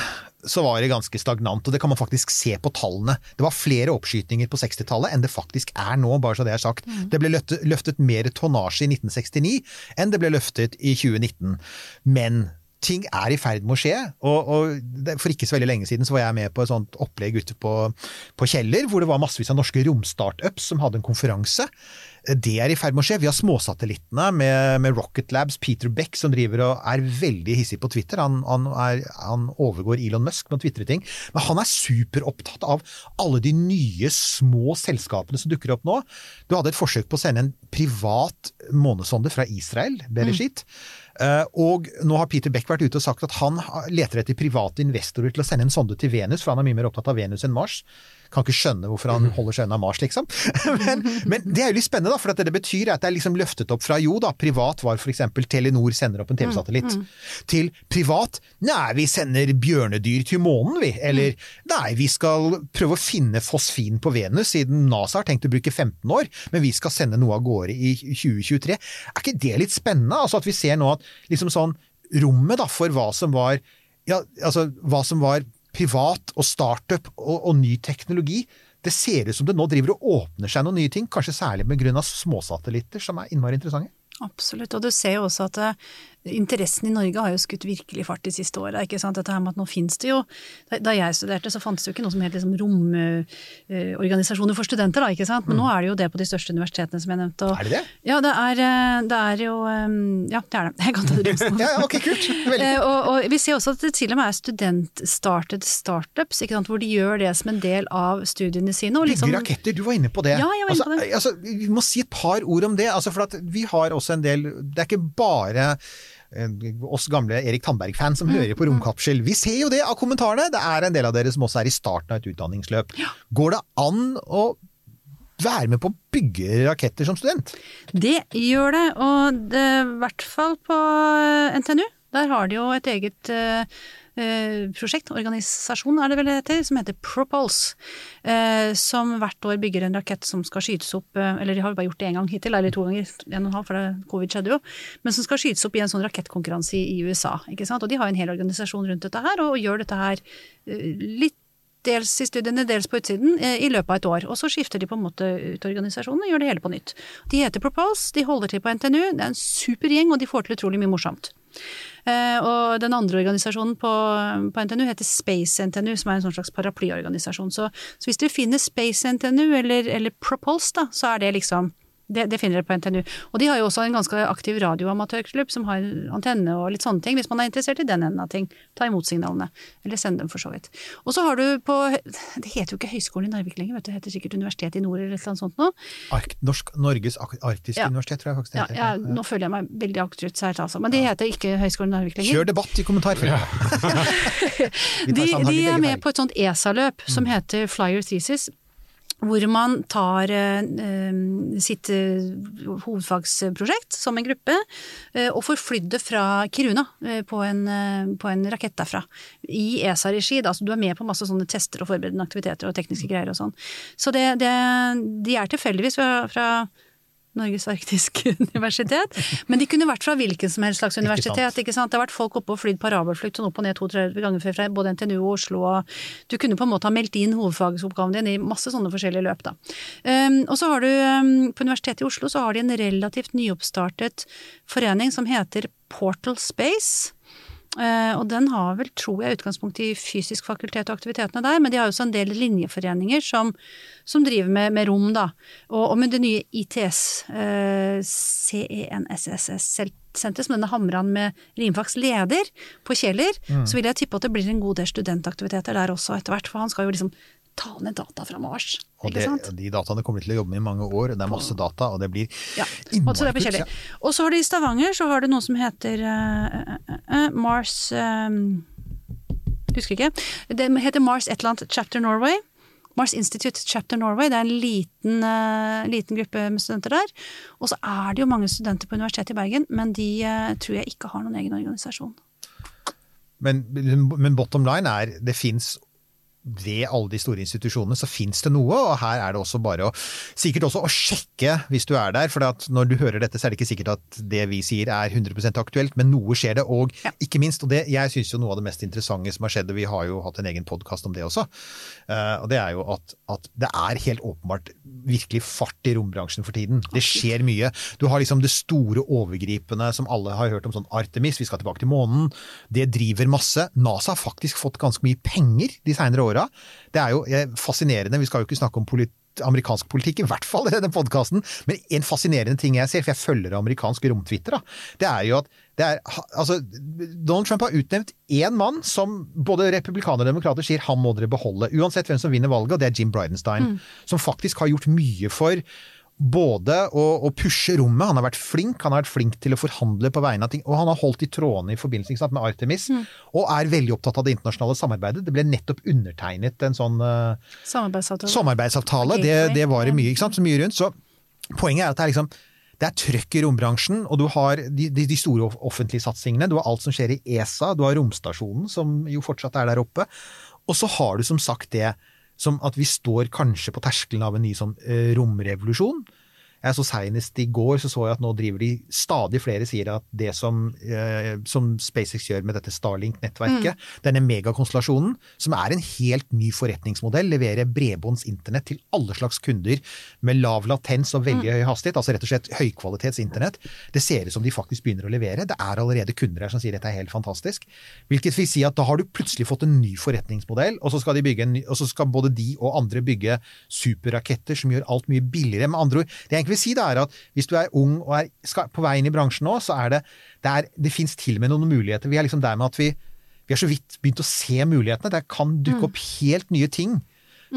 D: så var det ganske stagnant, og det kan man faktisk se på tallene. Det var flere oppskytninger på 60-tallet enn det faktisk er nå, bare så det er sagt. Det ble løftet, løftet mer tonnasje i 1969 enn det ble løftet i 2019. Men ting er i ferd med å skje, og, og for ikke så veldig lenge siden så var jeg med på et sånt opplegg ute på, på Kjeller, hvor det var massevis av norske romstartups som hadde en konferanse. Det er i ferd med å skje. Vi har småsatellittene med, med Rocket Labs, Peter Beck, som driver og er veldig hissig på Twitter. Han, han, er, han overgår Elon Musk med å tvitre ting. Men han er superopptatt av alle de nye små selskapene som dukker opp nå. Du hadde et forsøk på å sende en privat månesonde fra Israel, Bereshit. Uh, og nå har Peter Beck vært ute og sagt at han leter etter private investorer til å sende en sonde til Venus, for han er mye mer opptatt av Venus enn Mars. Kan ikke skjønne hvorfor han holder seg unna Mars, liksom. men, men, det er jo litt spennende, da, for det betyr at det er liksom løftet opp fra jo da, privat var f.eks. Telenor sender opp en TV-satellitt, til privat nei, vi sender bjørnedyr til månen, vi. Eller nei, vi skal prøve å finne fosfin på Venus, siden NASA har tenkt å bruke 15 år, men vi skal sende noe av gårde i 2023. Er ikke det litt spennende? Altså at vi ser nå at liksom sånn rommet da, for hva som var ja, altså hva som var privat og startup og, og, ny teknologi. Det ser ut som det nå driver og åpner seg noen nye ting, kanskje særlig med grunn av småsatellitter, som er innmari interessante.
E: Absolutt, og du ser jo også at uh, interessen i Norge har jo skutt virkelig fart de siste åra. Dette her med at nå finnes det jo Da, jeg studerte, så fantes det jo ikke noe som het liksom, romorganisasjoner for studenter, da, ikke sant. Men mm. nå er det jo det på de største universitetene, som jeg nevnte. Og,
D: er det det?
E: Ja, det er, uh, det er jo um, Ja, det er det. Jeg kan ta det
D: ja, ja, ok, kult. Veldig.
E: og, og, vi ser også at det til og med er studentstarted startups, ikke sant? hvor de gjør det som en del av studiene sine.
D: Og liksom, Bygge raketter, du var inne på det.
E: Ja, jeg var inne på det.
D: Altså, altså, vi må si et par ord om det. Altså, for vi har også en del Det er ikke bare oss gamle Erik Tandberg-fans som mm. hører på Romkapsel. Vi ser jo det av kommentarene! Det er en del av dere som også er i starten av et utdanningsløp. Går det an å være med på å bygge raketter som student?
E: Det gjør det, og det, i hvert fall på eh, NTNU. Der har de jo et eget eh, eh, prosjekt, organisasjon er det vel det heter, som heter Propulse. eh, som hvert år bygger en rakett som skal skytes opp, eh, eller de har jo bare gjort det én gang hittil, eller to ganger, en og en halv, for det, covid skjedde jo, men som skal skytes opp i en sånn rakettkonkurranse i, USA. ikke sant? Og de har en hel organisasjon rundt dette her, og, gjør dette her eh, litt Dels i studiene, dels på utsiden, eh, i løpet av et år. Og så skifter de på en måte ut organisasjonen og gjør det hele på nytt. De heter Propulse, de holder til på NTNU, det er en super gjeng, og de får til utrolig mye morsomt. Eh, og den andre organisasjonen på, på NTNU heter Space NTNU, som er en sånn slags paraplyorganisasjon. Så, så hvis dere finner Space NTNU eller, eller Propulse, da, så er det liksom det, det finner dere på NTNU. Og de har jo også en ganske aktiv radioamatørklubb som har antenne og litt sånne ting, hvis man er interessert i den enden av ting. Ta imot signalene. Eller send dem, for så vidt. Og så har du på Det heter jo ikke Høgskolen i Narvik lenger, vet du. Det heter sikkert Universitetet i Nord eller et eller annet sånt noe.
D: Ark Norsk, Norges arktiske
E: Ja.
D: universitet, tror jeg faktisk det
E: Ja,
D: heter.
E: ja, nå føler jeg meg veldig akterutseilt, altså. Men det heter ikke Høgskolen i Narvik lenger.
D: Kjør debatt i kommentarfeltet.
E: De, de er med på et sånt ESA-løp som heter Flyer Thesis. Hvor man tar eh, eh, sitt eh, hovedfagsprosjekt som en gruppe, og får flydd det fra Kiruna på, en, på en rakett derfra. I ESA-regi. altså Du er med på masse sånne tester og forberedende aktiviteter og tekniske greier og sånn. Så det, det, de er tilfeldigvis fra, fra Norges arktiske universitet. Men de kunne vært fra hvilken som helst slags universitet. ikke sant? Det har vært folk oppe og flydd parabelflukt sånn opp og ned to-tre ganger før fra både NTNU og Oslo. og Du kunne på en måte ha meldt inn hovedfagsoppgaven din i masse sånne forskjellige løp. da. Um, og så har du um, På Universitetet i Oslo så har de en relativt nyoppstartet forening som heter Portal Space. Eh, og den har vel, tror jeg, utgangspunkt i fysisk fakultet og aktivitetene der, men de har også en del linjeforeninger som, som driver med, med rom, da. Og, og med det nye ITS, eh, CENSSS-senteret, som denne Hamran med Rimfags leder på Kjeller, så vil jeg tippe at det blir en god del studentaktiviteter der også etter hvert, for han skal jo liksom ta ned data fra Mars.
D: Og det, de dataene kommer de til å jobbe med i mange år, det er masse data, og det blir
E: Ja,
D: innmari kult.
E: Og så har de i Stavanger så har det noe som heter uh, uh, uh, Mars eh, Husker ikke. Det heter Mars et eller annet Chapter Norway. Mars Institute Chapter Norway. Det er en liten, eh, liten gruppe med studenter der. Og så er det jo mange studenter på Universitetet i Bergen, men de eh, tror jeg ikke har noen egen organisasjon.
D: Men, men bottom line er, det fins ved alle de store institusjonene så fins det noe, og her er det også bare å sikkert også å sjekke hvis du er der. For at når du hører dette, så er det ikke sikkert at det vi sier er 100% aktuelt, men noe skjer det. Og ikke minst, og det, jeg syns jo noe av det mest interessante som har skjedd, og vi har jo hatt en egen podkast om det også, eh, og det er jo at, at det er helt åpenbart virkelig fart i rombransjen for tiden. Det skjer mye. Du har liksom det store overgripende som alle har hørt om, sånn Artemis, vi skal tilbake til månen. Det driver masse. NASA har faktisk fått ganske mye penger de seinere åra. Det er jo fascinerende. Vi skal jo ikke snakke om polit amerikansk politikk, i hvert fall i denne podkasten. Men en fascinerende ting jeg ser, for jeg følger amerikansk romtwitter, det er jo at det er, altså, Donald Trump har utnevnt én mann som både republikanere og demokrater sier han må dere beholde, uansett hvem som vinner valget, og det er Jim Bridenstine. Som faktisk har gjort mye for både å, å pushe rommet, han har vært flink, han har vært flink til å forhandle på vegne av ting, og han har holdt i trådene i forbindelse sant, med Artemis, og er veldig opptatt av det internasjonale samarbeidet. Det ble nettopp undertegnet en sånn eh,
E: Samarbeidsavtale.
D: samarbeidsavtale, det, det var det mye, ikke sant, så mye rundt. Så poenget er at det er liksom det er trøkk i rombransjen, og du har de, de store offentlige satsingene. Du har alt som skjer i ESA, du har romstasjonen, som jo fortsatt er der oppe. Og så har du som sagt det som at vi står kanskje på terskelen av en ny sånn eh, romrevolusjon. Jeg så Senest i går så, så jeg at nå driver de Stadig flere sier at det som, eh, som SpaceX gjør med dette Starlink-nettverket, denne megakonstellasjonen, som er en helt ny forretningsmodell, leverer bredbånds internett til alle slags kunder med lav latens og veldig høy hastighet, altså rett og slett høykvalitets internett. Det ser ut som de faktisk begynner å levere. Det er allerede kunder her som sier dette er helt fantastisk. Hvilket vil si at da har du plutselig fått en ny forretningsmodell, og så skal, de bygge en ny, og så skal både de og andre bygge superraketter som gjør alt mye billigere. Med andre ord, det jeg egentlig vil si da er at hvis du er ung og er skal, på vei inn i bransjen nå, så er det Det, er, det fins til og med noen muligheter. Vi er liksom der med at vi, vi har så vidt begynt å se mulighetene. Det kan dukke opp helt nye ting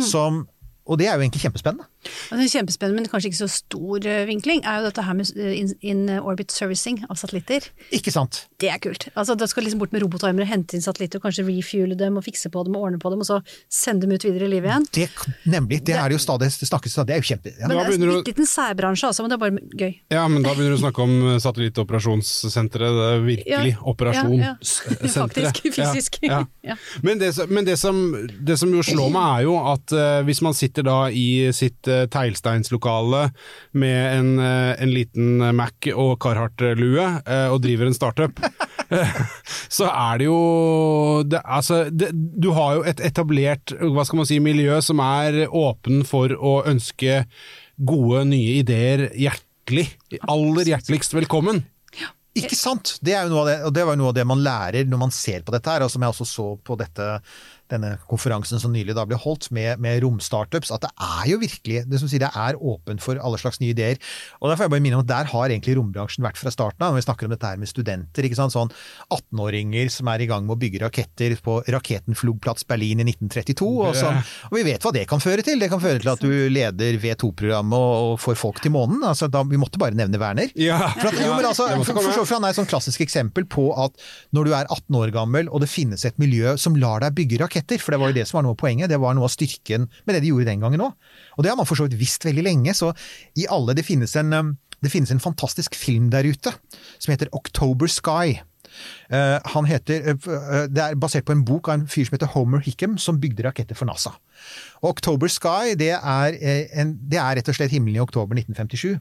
D: som Og det er jo egentlig kjempespennende.
E: Og det er kjempespennende, men kanskje ikke så stor eh, vinkling, er jo dette her med eh, in, orbit servicing av satellitter.
D: Ikke sant?
E: Det er kult. Altså, Da skal liksom bort med robotarmer og hente inn satellitter, og kanskje refuele dem og fikse på dem og ordne på dem, og så sende dem ut videre i livet igjen.
D: Det, nemlig. Det er det jo stadig, det snakkes om. Det er jo kjempe... Ja.
E: Men det er en bitte liten særbransje, altså, men det er bare gøy.
C: Ja, men da begynner du å snakke om satellittoperasjonssenteret. Det er virkelig
E: Ja, ja,
C: operasjonssenteret.
E: Faktisk, fysisk.
C: Ja, ja.
E: Ja.
C: Men, det, men det, som, det som jo slår meg, er jo at uh, hvis man sitter da i sitt uh, teglsteinslokale med en, eh, en liten Mac og Carhartt-lue eh, og driver en startup, så er det jo det, Altså, det, du har jo et etablert hva skal man si, miljø som er åpen for å ønske gode, nye ideer hjertelig, aller hjerteligst velkommen.
D: Ikke sant? Det er jo noe av det, og det var jo noe av det man lærer når man ser på dette her, og som jeg også så på dette, denne konferansen som nylig da ble holdt med, med romstartups, at det er jo virkelig det som sier, det er åpent for alle slags nye ideer. Og der får jeg bare minne om at der har egentlig rombransjen vært fra starten av, når vi snakker om dette her med studenter. ikke sant? Sånn 18-åringer som er i gang med å bygge raketter på raketenflugplats Berlin i 1932, og, som, og vi vet hva det kan føre til. Det kan føre til at du leder V2-programmet og, og får folk til månen. Altså, da, vi måtte bare nevne Werner.
C: Ja,
D: For, at, jo, men altså, for, for, for han er et sånn klassisk eksempel på at når du er 18 år gammel og det finnes et miljø som lar deg bygge raketter, for det var jo det som var noe av poenget, det var noe av styrken med det de gjorde den gangen òg. Og det har man for så vidt visst veldig lenge, så i alle Det finnes en, um, det finnes en fantastisk film der ute som heter October Sky. Eh, han heter, eh, eh, det er basert på en bok av en fyr som heter Homer Hickam, som bygde raketter for NASA. Og October Sky det er, en, det er rett og slett himmelen i oktober 1957.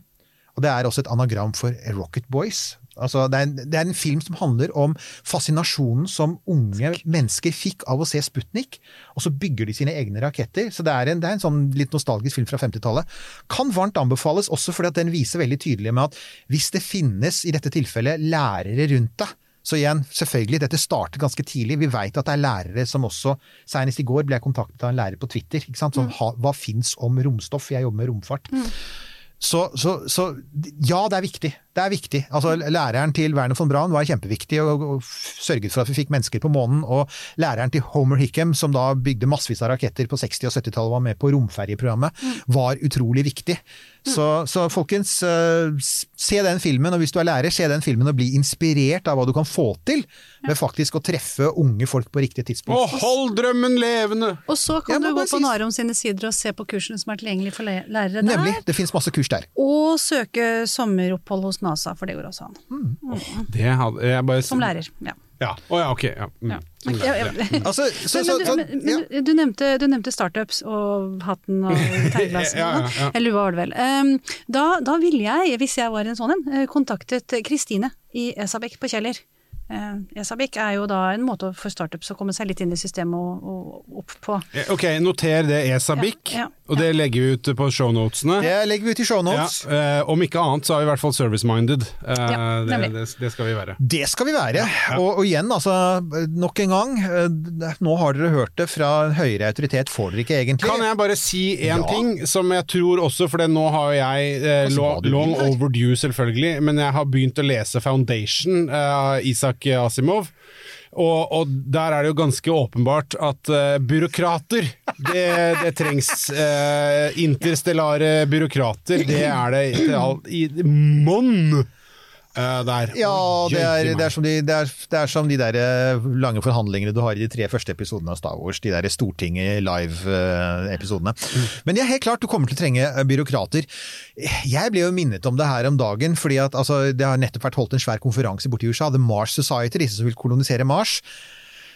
D: Og det er også et anagram for Rocket Boys. Altså, det, er en, det er en film som handler om fascinasjonen som unge mennesker fikk av å se Sputnik, og så bygger de sine egne raketter. Så det er en, det er en sånn litt nostalgisk film fra 50-tallet. Kan varmt anbefales, også fordi at den viser veldig tydelig med at hvis det finnes, i dette tilfellet, lærere rundt deg, så igjen, selvfølgelig, dette starter ganske tidlig. Vi veit at det er lærere som også Senest i går ble jeg kontaktet av en lærer på Twitter. Som, ha, hva fins om romstoff? Jeg jobber med romfart. Så, så, så ja, det er viktig. Det er viktig. Altså, læreren til Werner von Braun var kjempeviktig og, og sørget for at vi fikk mennesker på månen. Og læreren til Homer Hickam, som da bygde massevis av raketter på 60- og 70-tallet, var med på romferjeprogrammet, var utrolig viktig. Så, så folkens, eh, se den filmen, og hvis du er lærer, se den filmen og bli inspirert av hva du kan få til ved faktisk å treffe unge folk på riktig tidspunkt.
C: Og hold drømmen levende!
E: Og så kan du gå på
D: sies-
E: Narom sine sider og se på kursene som er tilgjengelige for lærere der.
D: Nemlig. Det finnes masse kurs der.
E: Og søke sommeropphold hos NASA, for det går også an.
C: Det hadde jeg bare
E: Som lærer. Ja.
C: Ja. Å ja, ok. Ja. Mm.
E: Ja, ja.
C: ja.
D: Altså, så,
E: Men,
D: så,
E: men, men, men du, nevnte, du nevnte startups og hatten og
C: ja, ja.
E: Eller hva var det vel. Um, da, da ville jeg, hvis jeg var en sånn en, eh, kontaktet Kristine i Esabek på Kjeller. Uh, er jo da en måte for startups å komme seg litt inn i systemet og, og opp på.
C: Eh, Ok, noter det ESABIC,
E: Ja, ja,
C: og det legger vi ut på shownotene.
D: Det legger vi ut i shownotes.
C: Ja, om ikke annet så er vi i hvert fall service-minded. Eh,
E: Ja,
C: det, det, det skal vi være.
D: Det skal vi være. Og, og igjen, altså, nok en gang. eh, Nå har dere hørt det fra høyere autoritet, får dere ikke egentlig.
C: Kan jeg bare si én
D: Ja.
C: ting som jeg tror også, for nå har jeg eh, lo-
D: hva du vil
C: long overdue selvfølgelig, men jeg har begynt å lese Foundation eh, Isak Asimov. Og, og der er det jo ganske åpenbart at uh, byråkrater, det, det trengs. Uh, interstellare byråkrater, det er det i, i monn eh, der.
D: Ja, det er, det, er som de, det, er, det er som de der eh, lange forhandlingene du har i de tre første episodene av Star Wars. De der Stortinget live-episodene. Men det er helt klart, du kommer til å trenge eh, byråkrater. Jeg ble jo minnet om det her om dagen, fordi at altså, det har nettopp vært holdt en svær konferanse borti i USA, The Mars Society, disse som vil kolonisere Mars.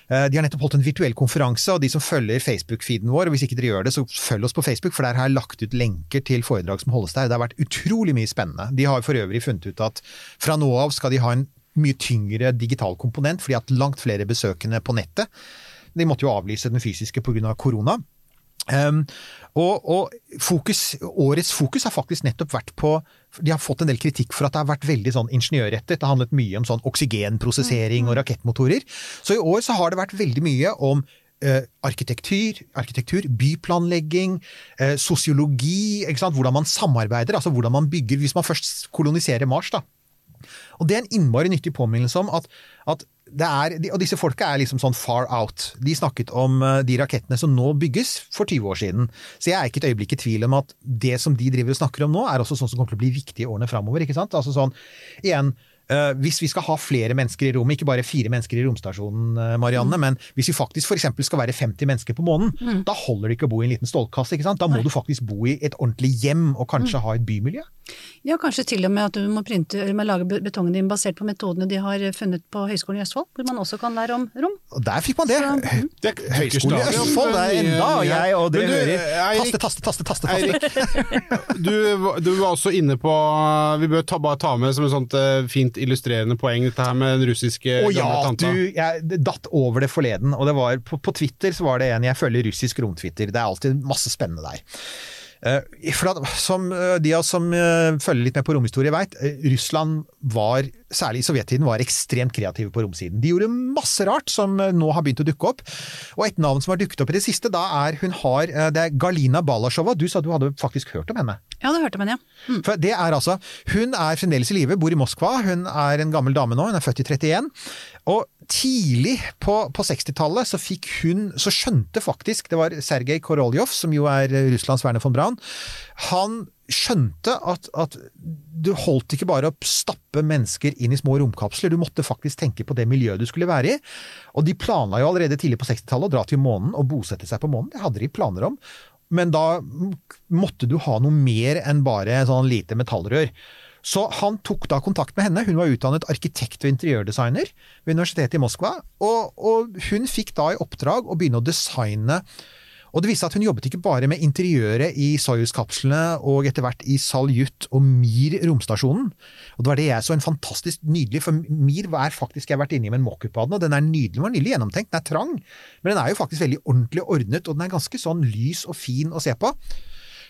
D: Eh, De har nettopp holdt en virtuell konferanse, og de som følger Facebook-feeden vår, og hvis ikke dere gjør det, så følg oss på Facebook, for der har jeg lagt ut lenker til foredrag som holdes der. Det har vært utrolig mye spennende. De har for øvrig funnet ut at fra nå av skal de ha en mye tyngre digital komponent, fordi at langt flere besøkende på nettet. De måtte jo avlyse den fysiske pga. korona. Um, og, og fokus, årets fokus har faktisk nettopp vært på De har fått en del kritikk for at det har vært veldig sånn ingeniørrettet. Det har handlet mye om sånn oksygenprosessering og rakettmotorer. Så i år så har det vært veldig mye om uh, arkitektur, arkitektur, byplanlegging, uh, sosiologi, hvordan man samarbeider, altså hvordan man bygger Hvis man først koloniserer Mars, da. Og det er en innmari nyttig påminnelse om at, at er, og disse folka er liksom sånn far out. De snakket om eh, de rakettene som nå bygges for 20 år siden. Så jeg er ikke et øyeblikk i tvil om at det som de driver og snakker om nå, er også sånn som kommer til å bli viktig i årene framover. Altså sånn, igjen, hvis vi skal ha flere mennesker i rommet, ikke bare fire mennesker i romstasjonen, Marianne, Marianne, men hvis vi faktisk f.eks. skal være 50 mennesker på månen, da holder det ikke å bo i en liten stålkasse. ikke sant? Da må du faktisk bo i et ordentlig hjem, og kanskje ha et bymiljø.
E: Ja, kanskje til og med at du må printe, eller må lage betongen din basert på metodene de har funnet på Høgskolen i Østfold, hvor man også kan lære om rom.
D: Og der fikk man det!
E: Så-
C: Det er
D: Høgskolen i Østfold, det er enda, og jeg og dere hører Taste, taste, taste, taste, taste.
C: Eirik, Du, du var også inne på Vi bør ta, bare ta med som et sånt eh, fint illustrerende poeng dette her med den russiske
D: Å ja,
C: tanta.
D: du, jeg datt over det forleden. Og det var, på, på Twitter så var det en jeg følger russisk romtwitter. Det er alltid masse spennende der. Eh, for at, som eh, De av oss som eh, følger litt med på romhistorie veit, Russland var, særlig i sovjettiden, var ekstremt kreative på romsiden. De gjorde masse rart som nå har begynt å dukke opp. Og et navn som har dukket opp i det siste, da er hun har Det er Galina Balashova. Du sa du hadde faktisk hørt om henne?
E: Ja, hørt hørte henne, ja.
D: For det er altså, Hun er fremdeles i live, bor i Moskva. Hun er en gammel dame nå, hun er født i 31. Og tidlig på, på 60-tallet så Så skjønte faktisk Det var Sergej Koroljov, som jo er Russlands Werner von Braun. Han skjønte at, at du holdt ikke bare å stappe mennesker inn i små romkapsler, du måtte faktisk tenke på det miljøet du skulle være i. Og de planla jo allerede tidlig på 60-tallet å dra til månen og bosette seg på månen. Det hadde de planer om. Men da måtte du ha noe mer enn bare sånn lite metallrør. Så han tok da kontakt med henne. Hun var utdannet arkitekt og interiørdesigner ved Universitetet i Moskva. Og, og hun fikk da i oppdrag å begynne å designe og det viste at hun jobbet ikke bare med interiøret i Soyuz-kapslene og etter hvert i Saljut og Mir romstasjonen. Og det var det jeg så en fantastisk nydelig, for Mir er faktisk jeg har vært inne i med en mock-up den, og den er nydelig, den var nydelig gjennomtenkt, den er trang, men den er jo faktisk veldig ordentlig ordnet, og den er ganske sånn lys og fin å se på.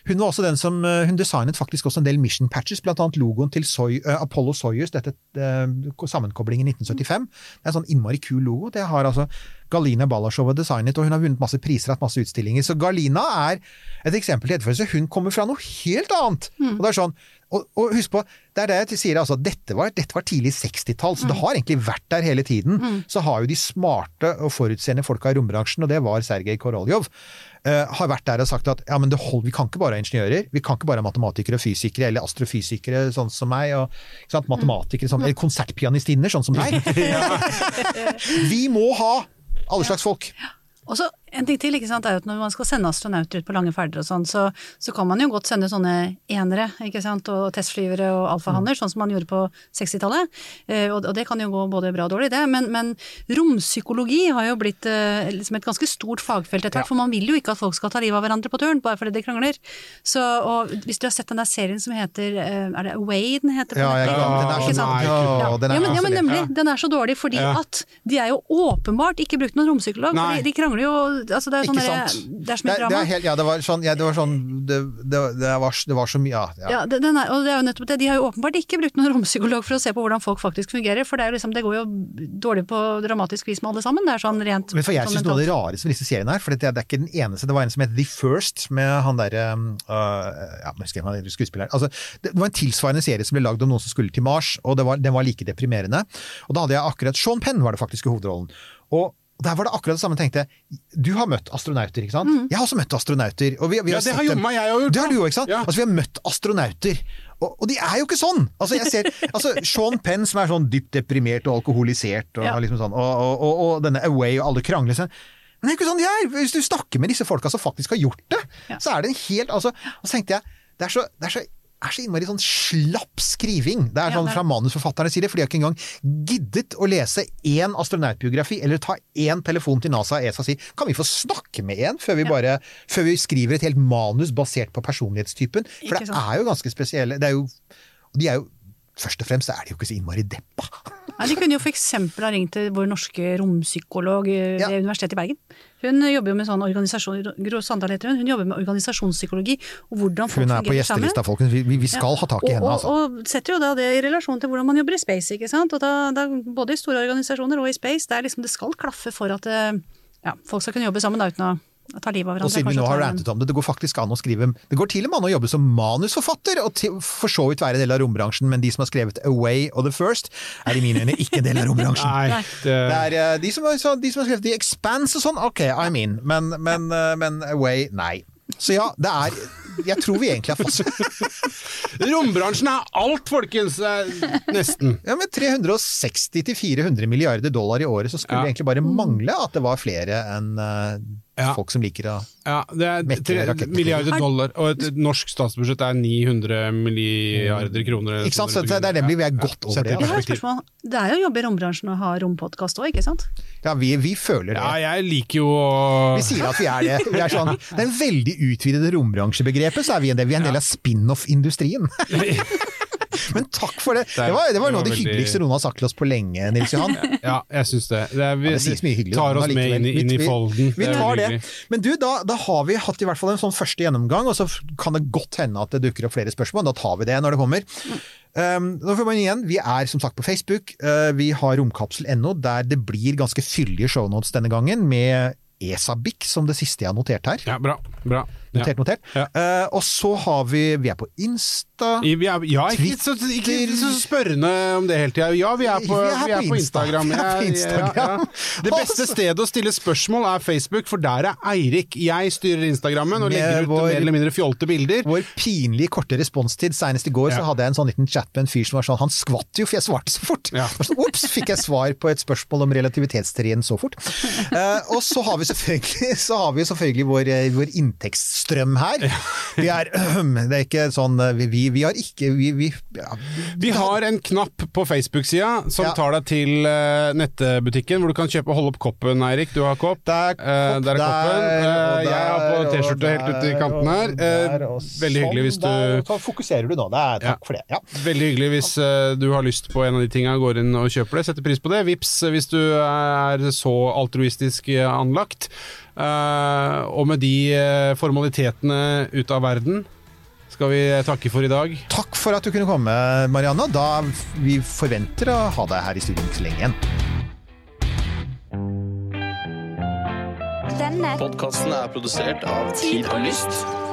D: Hun var også den som eh, hun designet faktisk også en del mission patches, annet logoen til Soy, uh, Apollo Soyuz, dette uh, sammenkoblingen i 1975. Det er en sånn innmari kul logo. Det har altså Galina Balashova designet, og hun har vunnet masse priser og hatt masse utstillinger. Så Galina er et eksempel til etterfølgelse. Hun kommer fra noe helt annet! Og det er sånn, og, og husk på, det er det jeg sier, altså, dette var, dette var tidlig 60-tall, så det har egentlig vært der hele tiden. Så har jo de smarte og forutseende folka i rombransjen, og det var Sergej Koroljov, uh, har vært der og sagt at ja, men det hold, vi kan ikke bare ha ingeniører, vi kan ikke bare ha matematikere og fysikere, eller astrofysikere sånn som meg, og sant, matematikere, sånn, eller konsertpianistinner sånn som deg. vi må ha alle slags folk.
E: Og så en ting til, ikke sant, er at når man skal sende astronauter ut på lange ferder og sånn, så, så kan man jo godt sende sånne enere, ikke sant, og testflyvere og alfahanner, sånn som man gjorde på 60-tallet. Eh, og, og det kan jo gå både bra og dårlig, det. Men, men rompsykologi har jo blitt eh, liksom et ganske stort fagfelt etter hvert, for man vil jo ikke at folk skal ta livet av hverandre på turen, bare fordi de krangler. Så, og hvis du har sett den der serien som heter, eh, er det Away den heter? på
D: Ja,
E: Netflix?
D: den er så, ja, den er
E: ja, men, ja, men nemlig. Den er så dårlig fordi
C: Ja.
E: at de er jo åpenbart ikke brukt noen rompsykolog. For de, de krangler jo altså det, er sånn
D: Ikke sant.
E: det er så mye
D: Det, det
E: drama.
D: er helt, ja, det var sånn, ja, det, var sånn det, var, det var så mye ja, ja.
E: Ja, det, den er, og det er jo nettopp det. De har jo åpenbart ikke brukt noen rompsykolog for å se på hvordan folk faktisk fungerer, for det, er jo liksom, det går jo dårlig på dramatisk vis med alle sammen. Det er sånn rent
D: Men for jeg
E: sånn
D: synes noe av det rareste med disse seriene her, for det, det er ikke den eneste, det var en som het The First, med han derre øh, Ja, jeg husker ikke hva skuespilleren. Altså, det var en tilsvarende serie som ble lagd om noen som skulle til Mars, og det var, den var like deprimerende. Og da hadde jeg akkurat Sean Penn var det faktisk i hovedrollen. Og der var det akkurat det samme. Tenkte, Du har møtt astronauter, ikke sant? Jeg har også møtt astronauter. Og vi, vi
C: Ja, det har Jomma, jeg har gjort
D: Det har du jo, ikke sant?
C: Ja.
D: Altså, vi har møtt astronauter. Og, og de er jo ikke sånn! Altså, jeg ser, altså, Sean Penn som er sånn dypt deprimert og alkoholisert, og,
E: Ja.
D: liksom sånn, og, og, og, og denne Away og alle krangler sånn. Men det er ikke sånn de er! Hvis du snakker med disse folka som faktisk har gjort det, så er det en helt altså, Og så tenkte jeg, det er så, det er så er så innmari sånn slapp skriving. Det er sånn fra manusforfatterne sier det, for de har ikke engang giddet å lese én astronautbiografi, eller ta én telefon til NASA og ESA og si kan vi få snakke med en før vi bare før vi skriver et helt manus basert på personlighetstypen? For det er jo ganske spesielle. Det er jo, de er jo Først og fremst er de jo ikke så innmari deppa.
E: Nei, de kunne jo eksempel ha ringt til vår norske rompsykolog ved
D: Ja.
E: Universitetet i Bergen. Hun jobber jo med sånn organisasjon, Gro Sandal heter hun, hun jobber med organisasjonspsykologi og hvordan folk fungerer sammen.
D: Hun er på gjestelista, folkens. Vi, vi- skal skal ha tak i
E: og,
D: henne, altså.
E: Og, og setter jo da det i relasjon til hvordan man jobber i space, ikke sant. Og da, da, både i store organisasjoner og i space, det, er liksom, det skal klaffe for at eh, ja, folk skal kunne jobbe sammen da, uten å ta livet av
D: Og siden vi nå har rantet om det, det går faktisk an å skrive Det går til og med an å jobbe som manusforfatter, og til, for så vidt være del av rombransjen, men de som har skrevet Away og The First, er i mine øyne ikke del av rombransjen.
C: Nei, det,
D: Det er eh, de som, har- så, de som har skrevet The Expanse og sånn, ok, I'm in, men, men, eh, men Away, nei. Så ja, det er Jeg tror vi egentlig er fast.
C: Rombransjen er alt, folkens! Nesten.
D: Ja, Med 360-400 milliarder dollar i året, så skulle
C: Ja.
D: det egentlig bare mangle at det var flere enn eh,
C: Ja.
D: folk som liker å
C: Ja, det er
D: Mekke
C: tre
D: raketter.
C: milliarder dollar, og et norsk statsbudsjett er 900 milliarder kroner.
D: Ikke sant, så det er nemlig vi er godt over det.
E: Jeg har et spørsmål. Det er jo jobb i rombransjen å ha rompodkast òg, ikke sant?
D: Ja, vi, vi føler det.
C: Ja, jeg liker jo å
D: Vi sier at vi er det. Vi er sånn, det er en veldig utvidede rombransjebegrepet, så er vi en del, vi er en del av spin-off-industrien. Men takk for det. Det var, det var noe av det
C: veldig-
D: hyggeligste noen har sagt til oss på lenge, Nils Johan.
C: Ja, jeg syns det. Det, er, vi,
D: Ja, det sies mye hyggelig,
C: tar oss med inn, i- inn i folden.
D: Vi tar det. Men du, da, da har vi hatt i hvert fall en sånn første gjennomgang, og så kan det godt hende at det dukker opp flere spørsmål. Da tar vi det når det kommer. Um, nå får man igjen, Vi er som sagt på Facebook. Uh, vi har romkapsel.no, der det blir ganske fyldige shownotes denne gangen, med ESABIC som det siste jeg har notert her.
C: Ja, bra. bra.
D: Notert, notert.
C: Ja.
D: Uh, og så har vi Vi er på Insta.
C: I- Vi er, ja, ikke så, ikke så spørrende om det hele tida. Ja, vi er på, vi er på Instagram.
D: Vi er på Instagram.
C: ja, ja. Det beste stedet å stille spørsmål er Facebook, for der er Eirik. Jeg styrer Instagrammen og legger ut
D: vår-
C: mer eller mindre fjolte bilder.
D: Vår pinlig korte responstid. Senest i går så hadde jeg en sånn liten chat med en fyr som var sånn Han skvatt jo, for jeg svarte så fort! Sånn, Ops, fikk jeg svar på et spørsmål om relativitetsteorien så fort. Uh, og så har vi selvfølgelig, så har vi selvfølgelig vår, vår vår inntektsstrøm her. Vi er, det er ikke sånn eh, Vi, vi, har ikke Vi, vi, ja,
C: Vi har en knapp på Facebook-sida som
D: Ja.
C: tar deg til eh, nettbutikken, hvor du kan kjøpe Hold opp koppen, Eirik. Du har kopp.
D: Der, kopp,
C: Eh, der er koppen.
D: der,
C: Eh, jeg har på T-skjorte helt ute i kanten her. Eh,
D: der,
C: veldig hyggelig hvis
D: sånn
C: du
D: Så fokuserer du nå. Det er, takk
C: Ja.
D: for det. Ja.
C: Veldig hyggelig hvis du har lyst på en av de tinga, går inn og kjøper det. Setter pris på det. Vips hvis du er så altruistisk anlagt. Eh, og med de eh, formalitetene ut av verden skal vi takke for i dag.
D: Takk for at du kunne komme, Marianne. Da vi forventer å ha deg her i studio ikke så lenge igjen.
F: Denne
G: Podkasten er produsert av Tid og Lyst.